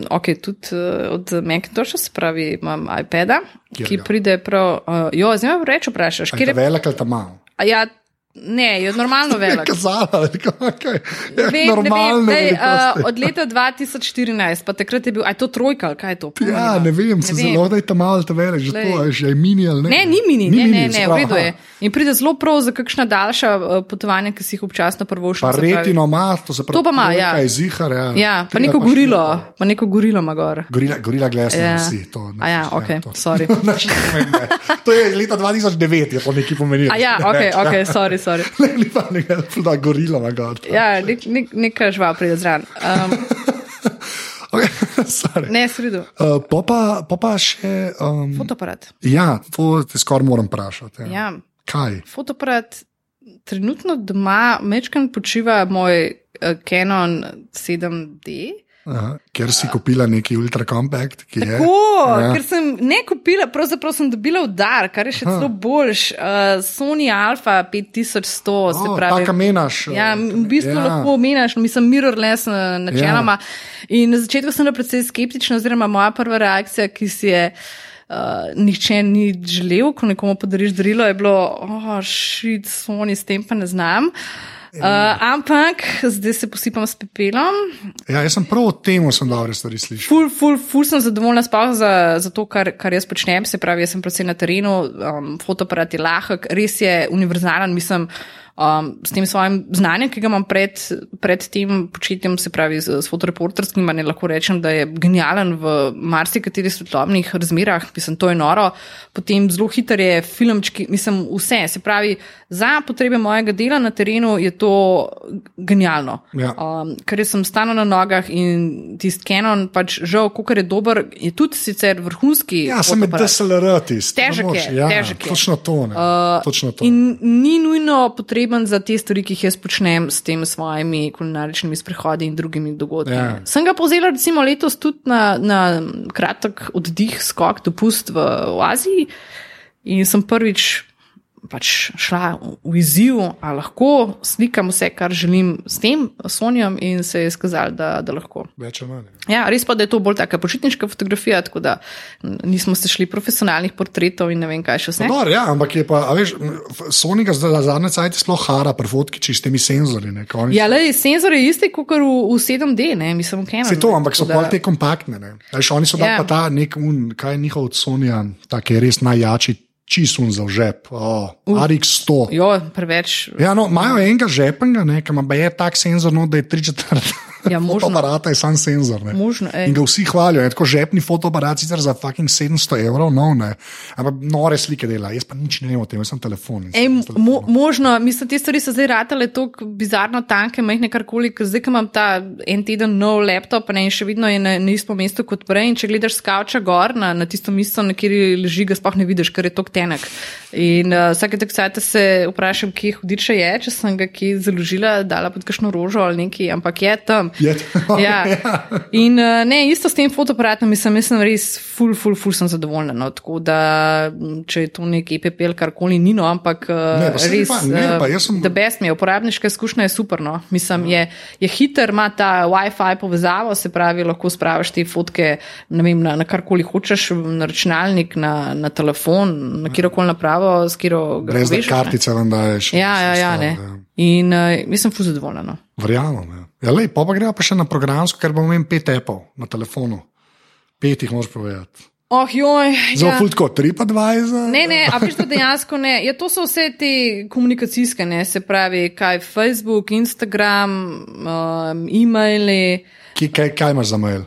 S3: ok, tudi uh, od Macintosha, se pravi, imam iPada,
S2: Kjer
S3: ki
S2: ga?
S3: pride prav. Uh, jo, zdaj me reč vprašaš,
S2: Je
S3: kjer je.
S2: velik ali ta mal?
S3: a Ja, ne, je normalno velik.
S2: Kazala, okay. ja,
S3: Vem, ne
S2: normalno.
S3: vem, lej,
S2: velikosti.
S3: uh, od leta 2014, pa takrat je bil, aj to trojka, kaj je to? Pojma
S2: Ja, ne vem, se
S3: vem.
S2: zelo da je ta mal, ta velik, že
S3: Glej.
S2: to je, že je mini ali ne.
S3: Ne, ni mini, ni ne, ne,
S2: se
S3: ne, v redu je. In pride zelo prav za kakšna daljša uh, potovanja, ki si jih občasno prvoščimo.
S2: Pa
S3: se pravi.
S2: retino ima, to se pravi.
S3: To pa ima, ja.
S2: je zihar, ja.
S3: Ja, pa neko
S2: pač
S3: gorilo, pa neko gorilo ima gor.
S2: Gorila, gorila glesna,
S3: Ja.
S2: ja. si to. ne,
S3: A ja,
S2: ja,
S3: ok,
S2: to.
S3: sorry.
S2: Ne ne. to je leta 2009, je to nekaj pomenilo.
S3: A ja, ok, ok, sorry, sorry.
S2: Ne, ni pa nekaj, da gorila ima gor.
S3: Ja, nek, nek, neka žival pride zraven. Um,
S2: Okay,
S3: ne, sredo.
S2: Uh, pa, pa, pa pa še. Um,
S3: Fotoparat.
S2: ja, to te skoraj moram vprašati. Ja.
S3: Ja,
S2: Kaj?
S3: fotoparat. Trenutno doma mečkam počiva moj uh, Canon 7D.
S2: Aha, ker si kupila neki ultra compact, ki je.
S3: Tako,
S2: Ja.
S3: ja. ker sem ne kupila, pravzaprav sem dobila v dar, kar je še celo boljš. Uh, Sony Alpha 5100, se
S2: Oh,
S3: pravi.
S2: taka menaš.
S3: Ja, v bistvu
S2: ja.
S3: ja. lahko omenjaš, mislim, mirrorless na- načeloma. Ja. In na začetku sem bila precej skeptična, oziroma moja prva reakcija, ki si je. Uh, nihče ni želel, ko nekomu podariš darilo, je bilo, oh, šit, Sony, s tem pa ne znam. Uh, ampak zdaj se posipam s pepelom.
S2: Ja, jaz sem prav o tem, sem dobre stvari slišal.
S3: Ful, ful, ful sem zadovoljna sploh za, za to, kar, kar jaz počnem. Se pravi, jaz sem predvsem na terenu, um, fotoaparat je lahek, res je univerzalen, mislim. Um, s tem svojim znanjem, ki ga imam pred, pred tem početjem, se pravi, s, s fotoreporterskim, ne lahko rečem, da je genijalen v marsikaterih svetlobnih razmerah, mislim, to je noro. Potem zelo hiter je filmčki, mislim, vse. Se pravi, za potrebe mojega dela na terenu je to genijalno.
S2: Ja.
S3: Um, ker sem stano na nogah in tisti Canon, pač žal, kar je dober, je tudi sicer vrhunski.
S2: Ja, sem med. DSLR tisti.
S3: Težek je,
S2: ja,
S3: težek je.
S2: Točno to. Ne,
S3: Uh,
S2: točno to.
S3: In ni nujno potreben za te stvari, ki jih jaz počnem s temi svojimi kulinaričnimi sprehodi in drugimi dogodki.
S2: Ja.
S3: Sem ga povzela recimo letos tudi na, na kratek oddih, skok, dopust v, v Aziji in sem prvič pač šla v izziv, a lahko slikam vse, kar želim s tem Sonjom in se je skazalo, da, da lahko.
S2: Več ali manj.
S3: Ja, res pa, da je to bolj taka počitniška fotografija, tako da nismo se šli profesionalnih portretov in ne vem kaj še vse.
S2: Dobar, ja, ampak je pa, a veš, zdaj za zadnje cajt sploh hara pri fotki s temi senzori. Ne, oni-
S3: Ja, le, senzor je isti kot v, v 7D, ne, mislim, Canon.
S2: Se to, ampak so
S3: tako
S2: pa te kompaktne. Ne. Veš, oni so dali
S3: Ja.
S2: pa ta nek, un, kaj je njihov od Sonja, ta ki je res najjači, čisun za žep, oh, RX100.
S3: Jo, preveč.
S2: Ja, no, imajo enega žepnega, ne, ki ima je tak senzor, no, da je tri četrt.
S3: Ja.
S2: Fotoaparata je sam senzor. Ne.
S3: Možno, ej.
S2: In ga vsi hvalijo. Je tako žepni fotoaparat, sicer za fucking 700 evrov, no, ne. Ampak nore slike dela, jaz pa nič ne vem o tem, jaz sem telefon.
S3: Ej,
S2: sem s
S3: mo,
S2: telefonom.
S3: možno, mislim, te stvari so zdaj ratale tako bizarno tanke, majhne karkoli, ker zdaj, ko imam ta en teden nov laptop, ne, in še vedno je na, na istem mestu kot prej. In če gledaš skavča gor na, na tisto mesto, na kjer leži, ga sploh ne vidiš, ker je tok tenek. In uh, vsake tak sajte se vprašam, kje hudiče je, če sem ga kje založila, dala pod kakšno rožo ali nekaj, ampak je tam.
S2: Je tam,
S3: ja. In uh, ne, isto s tem fotoaparatom, mislim, jaz sem res full, full, full sem zadovoljna. No, tako da, če je to nek EPP ali karkoli, ni no, ampak uh,
S2: Ne, pa saj
S3: res.
S2: pa- ne, pa jaz sem-
S3: The best mi je, uporabniška izkušnja je super. No. Mislim, je, je hiter, ima ta WiFi povezavo, se pravi, lahko spraviš te fotke ne vem, na, na karkoli hočeš, na računalnik, na, na telefon, na kjerkoli napravo, s katero ga
S2: Brez da
S3: ne.
S2: kartice vam daješ.
S3: Ja, ja, ja, ne. In uh, jaz sem full zadovoljna. No.
S2: Verjamem. Ja, ja lej, pa, pa gremo pa še na programsko, ker bomo imeli pet apov na telefonu. Pet jih moraš povedati.
S3: Oh, joj.
S2: Zelo
S3: ja.
S2: fultko, TripAdvisor.
S3: Ne, ne, a veš, da dejansko ne. Ja, to so vse te komunikacijske, ne, se pravi, kaj Facebook, Instagram, um, e-maili,
S2: Ki, kaj, kaj imaš za mail?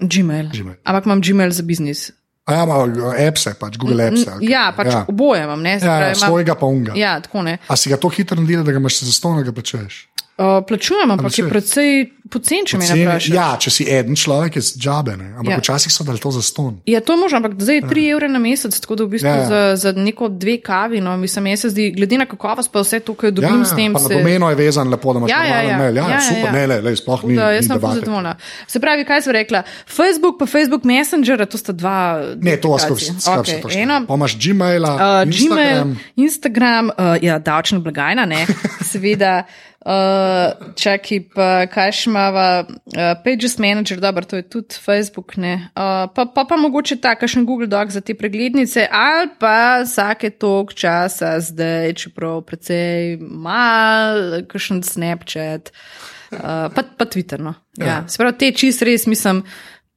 S3: Gmail.
S2: Gmail.
S3: Ampak imam Gmail za biznis.
S2: A ja, malo appse, pač Google Apps. ali kaj?
S3: Ja, pač ja. oboje imam, ne. se
S2: Ja, ja,
S3: imam-
S2: svojega pa unga.
S3: Ja, tako ne.
S2: A si ga to hitro naredil, da ga imaš za ston, da ga plačuješ?
S3: Uh, plačujem, ampak je precej pocen, če me
S2: Ceni-
S3: naprašaš.
S2: Ja, če si en človek, je džabe, ne? ampak
S3: Ja.
S2: ja. včasih so dali to za ston.
S3: Ja, to možno, ampak zdaj je 3 evre na mesec, tako da v bistvu
S2: Ja,
S3: ja,
S2: ja.
S3: za, za neko dve kavi, no, mislim, jaz se zdi, glede na kakovost, pa vse to, kar
S2: Ja,
S3: dobim
S2: ja,
S3: s tem, se.
S2: domeno je vezan lepo, da imaš
S3: Ja, ja, ja.
S2: mail. Ja,
S3: Ja,
S2: ja,
S3: ja,
S2: super,
S3: ja.
S2: ne, le, le, sploh ni.
S3: Da, jaz sem zadovoljna. Se pravi, kaj sem rekla? Facebook pa Facebook Messenger, to sta dva.
S2: Ne, to vas skrbi.
S3: Okay,
S2: Okay,
S3: eno,
S2: pa imaš Gmaila,
S3: Uh,
S2: Instagram.
S3: Gmail, Instagram, uh, ja, davčna blagajna, ne, seveda. Uh, čakaj, pa kaj imamo, uh, Pages Manager, dobro, to je tudi Facebook, ne. Uh, pa, pa pa mogoče ta, kakšen Google Doc za te preglednice, ali pa vsake tok časa, zdaj, čeprav precej mal, kakšen Snapchat, uh, pa, pa Twitter. No. Ja. Ja. Se pravi, te čist res, mislim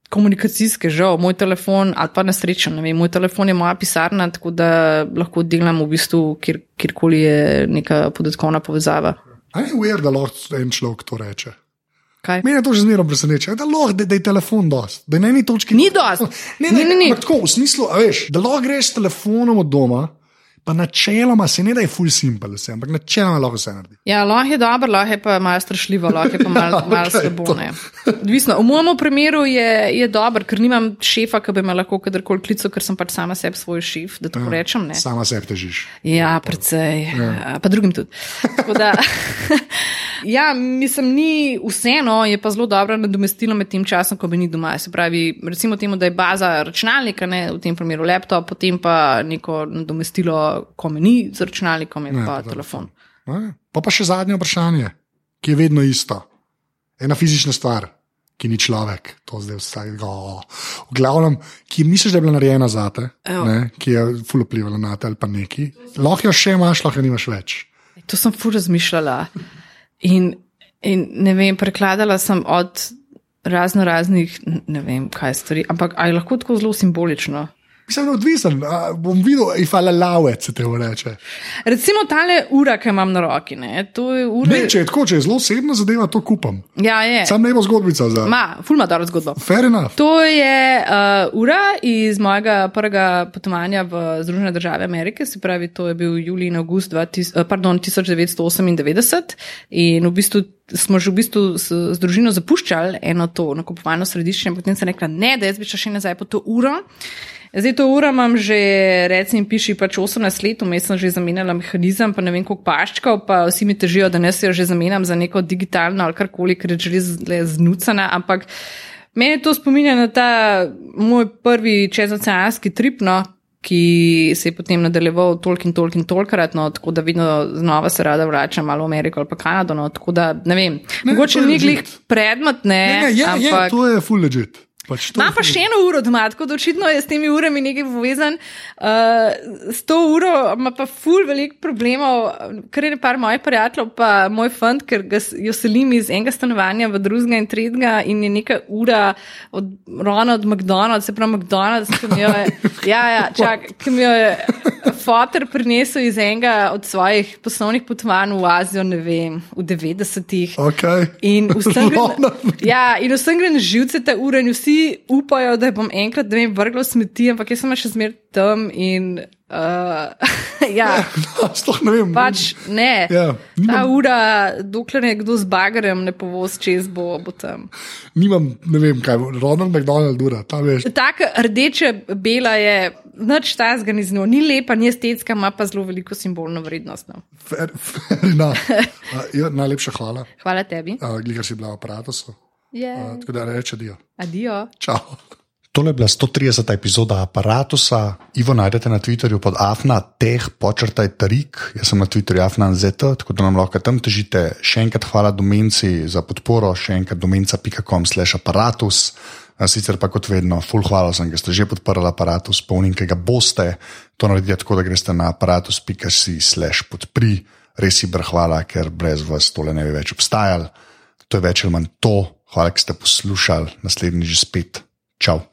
S3: komunikacijske, žal, moj telefon, ali pa na srečo, ne vem, moj telefon je moja pisarna, tako da lahko delam v bistvu kjer, kjerkoli je neka podatkovna povezava.
S2: A je uver, da lahko en človek to reče.
S3: Kaj?
S2: Mene to že zmerno preseneča, da lahko da, da je telefon dost, da na eni točki
S3: Ni dost.
S2: Ne,
S3: Ni,
S2: ne,
S3: ni, ni.
S2: ampak Tako, v smislu, a veš, da lahko greš s telefonom od doma, pa načeloma se ne da je full simple, vse, ampak načeloma lahko vse naredi.
S3: Ja, lahko je dobro, lahko je pa malo strašljivo, lahko je pa malo
S2: Ja,
S3: mal
S2: okej,
S3: slabo.
S2: to.
S3: ne. Odvisno. V mojem primeru je, je dobro, ker nimam šefa, ki bi me lahko kadarkoli klical, ker sem pač sama sebi svoj šef, da tako rečem. Ne.
S2: Sama sebi težiš.
S3: Ja, precej, ja. pa drugim tudi. Da, ja, mislim, ni vseeno, je pa zelo dobro nadomestilo med tem časom, ko bi ni doma. Se pravi, recimo temu, da je baza računalnika, ne, v tem primeru laptop, potem pa neko nadomestilo, ko me ni z računalnikom, je
S2: Ne,
S3: pa
S2: pa
S3: telefon.
S2: Ne? Pa pa še zadnje vprašanje, ki je vedno isto. Ena fizična stvar, ki ni človek, to zdaj vsak. Oh. V glavnem, ki misliš, da je bila narejena za te, ne, ki je ful vplivala na te ali pa neki. Lahko jo še imaš, lahko jo nimaš več.
S3: To sem fu razmišljala. In, in ne vem, prekladala sem od razno raznih, ne vem, kaj stvari, ampak aj lahko tako zelo simbolično.
S2: Mislim, odvisen. A, bom videl, if I allow it, se te reče.
S3: Recimo tale ura, ki imam na roki. Ne, je ura.
S2: Ne, če je tako, če je zelo osebna zadeva, to kupam.
S3: Ja, je.
S2: Sam ne bo zgodbica za.
S3: Ma, fulma dobro zgodbo.
S2: Fair enough.
S3: To je uh, ura iz mojega prvega potovanja v Združene države Amerike, se pravi, to je bil julij in avgust 2000, uh, pardon, 1998 in v bistvu smo že v bistvu s, z družino zapuščali eno to nakupovalno središče in potem sem rekla, ne, da jaz bi šla še nazaj po to uro. Zdaj to uro imam že, recimo, piši pač 18 let, vmes sem že zamenjala mehanizem, pa ne vem koliko paščkov, pa vsi mi težijo, da ne se jo že zamenjam za neko digitalno ali karkoli, ker je že znucana, ampak meni to spominja na ta moj prvi čezoceanski trip, no, ki se je potem nadaljeval toliko in toliko in tolikrat, no, tako da vedno znova se rada vračam malo v Ameriko ali pa Kanado, no, tako da ne vem,
S2: Ne,
S3: mogoče ni glih predmet, ne,
S2: Ne, ne, je,
S3: ampak.
S2: je, to je full legit. Pač
S3: Imam pa še eno uro doma, tako da očitno je s temi urami nekaj povezan. Uh, s to uro ima pa ful velik problemov, kar je par mojih prijateljev, pa moj fant, ker ga jo selim iz enega stanovanja v drugega in tretjega in je neka ura od Ronald McDonald, se pravi McDonald's, ki mi jo je, ja, ja, čak, ki mi jo je foter prinesel iz enega od svojih poslovnih potovanj v Azijo, ne vem, v 90-ih.
S2: Okay.
S3: In vsem gre,
S2: Ronald.
S3: ja, in vsem gre živce ta ura, in vsi upajo, da jo bom enkrat, da mi vrglo smeti, ampak jaz sem še zmer tam in. Uh, ja,
S2: Sploh ne vem.
S3: pač ne.
S2: Ja,
S3: Ta ura, dokler je kdo z bagerjem ne povoz čez, bo, bo tam.
S2: Nimam, ne vem kaj, Ronald McDonald ura, tam veš.
S3: Taka rdeča bela je, nič tazga ni z njo, ni lepa, ni estetska, ima pa zelo veliko simbolno vrednost. No.
S2: Fair, fair enough. Uh, ja, najlepša hvala,
S3: Hvala tebi.
S2: uh, gliga si bila v aparatu.
S3: Yeah.
S2: Uh, tako da reče dio.
S3: Adijo.
S2: Čau.
S1: Tole je bila 130. epizoda aparata. Ivo najdete na Twitterju pod afna, teh počrtaj tarik, jaz sem na Twitterju afna.zet, tako da nam lahko tam težite. Še enkrat hvala domenci za podporo, še enkrat domenca.com slash aparatus. Sicer pa kot vedno, full hvala sem, ker ste že podprli aparatus, polnim, ki ga boste. To naredite tako, da greste na aparatus.si slash podpri. Res je brhvala, ker brez vas tole ne bi več obstajal. To je več ali manj to. Hvala, ker ste poslušali, naslednji že spet. Čau.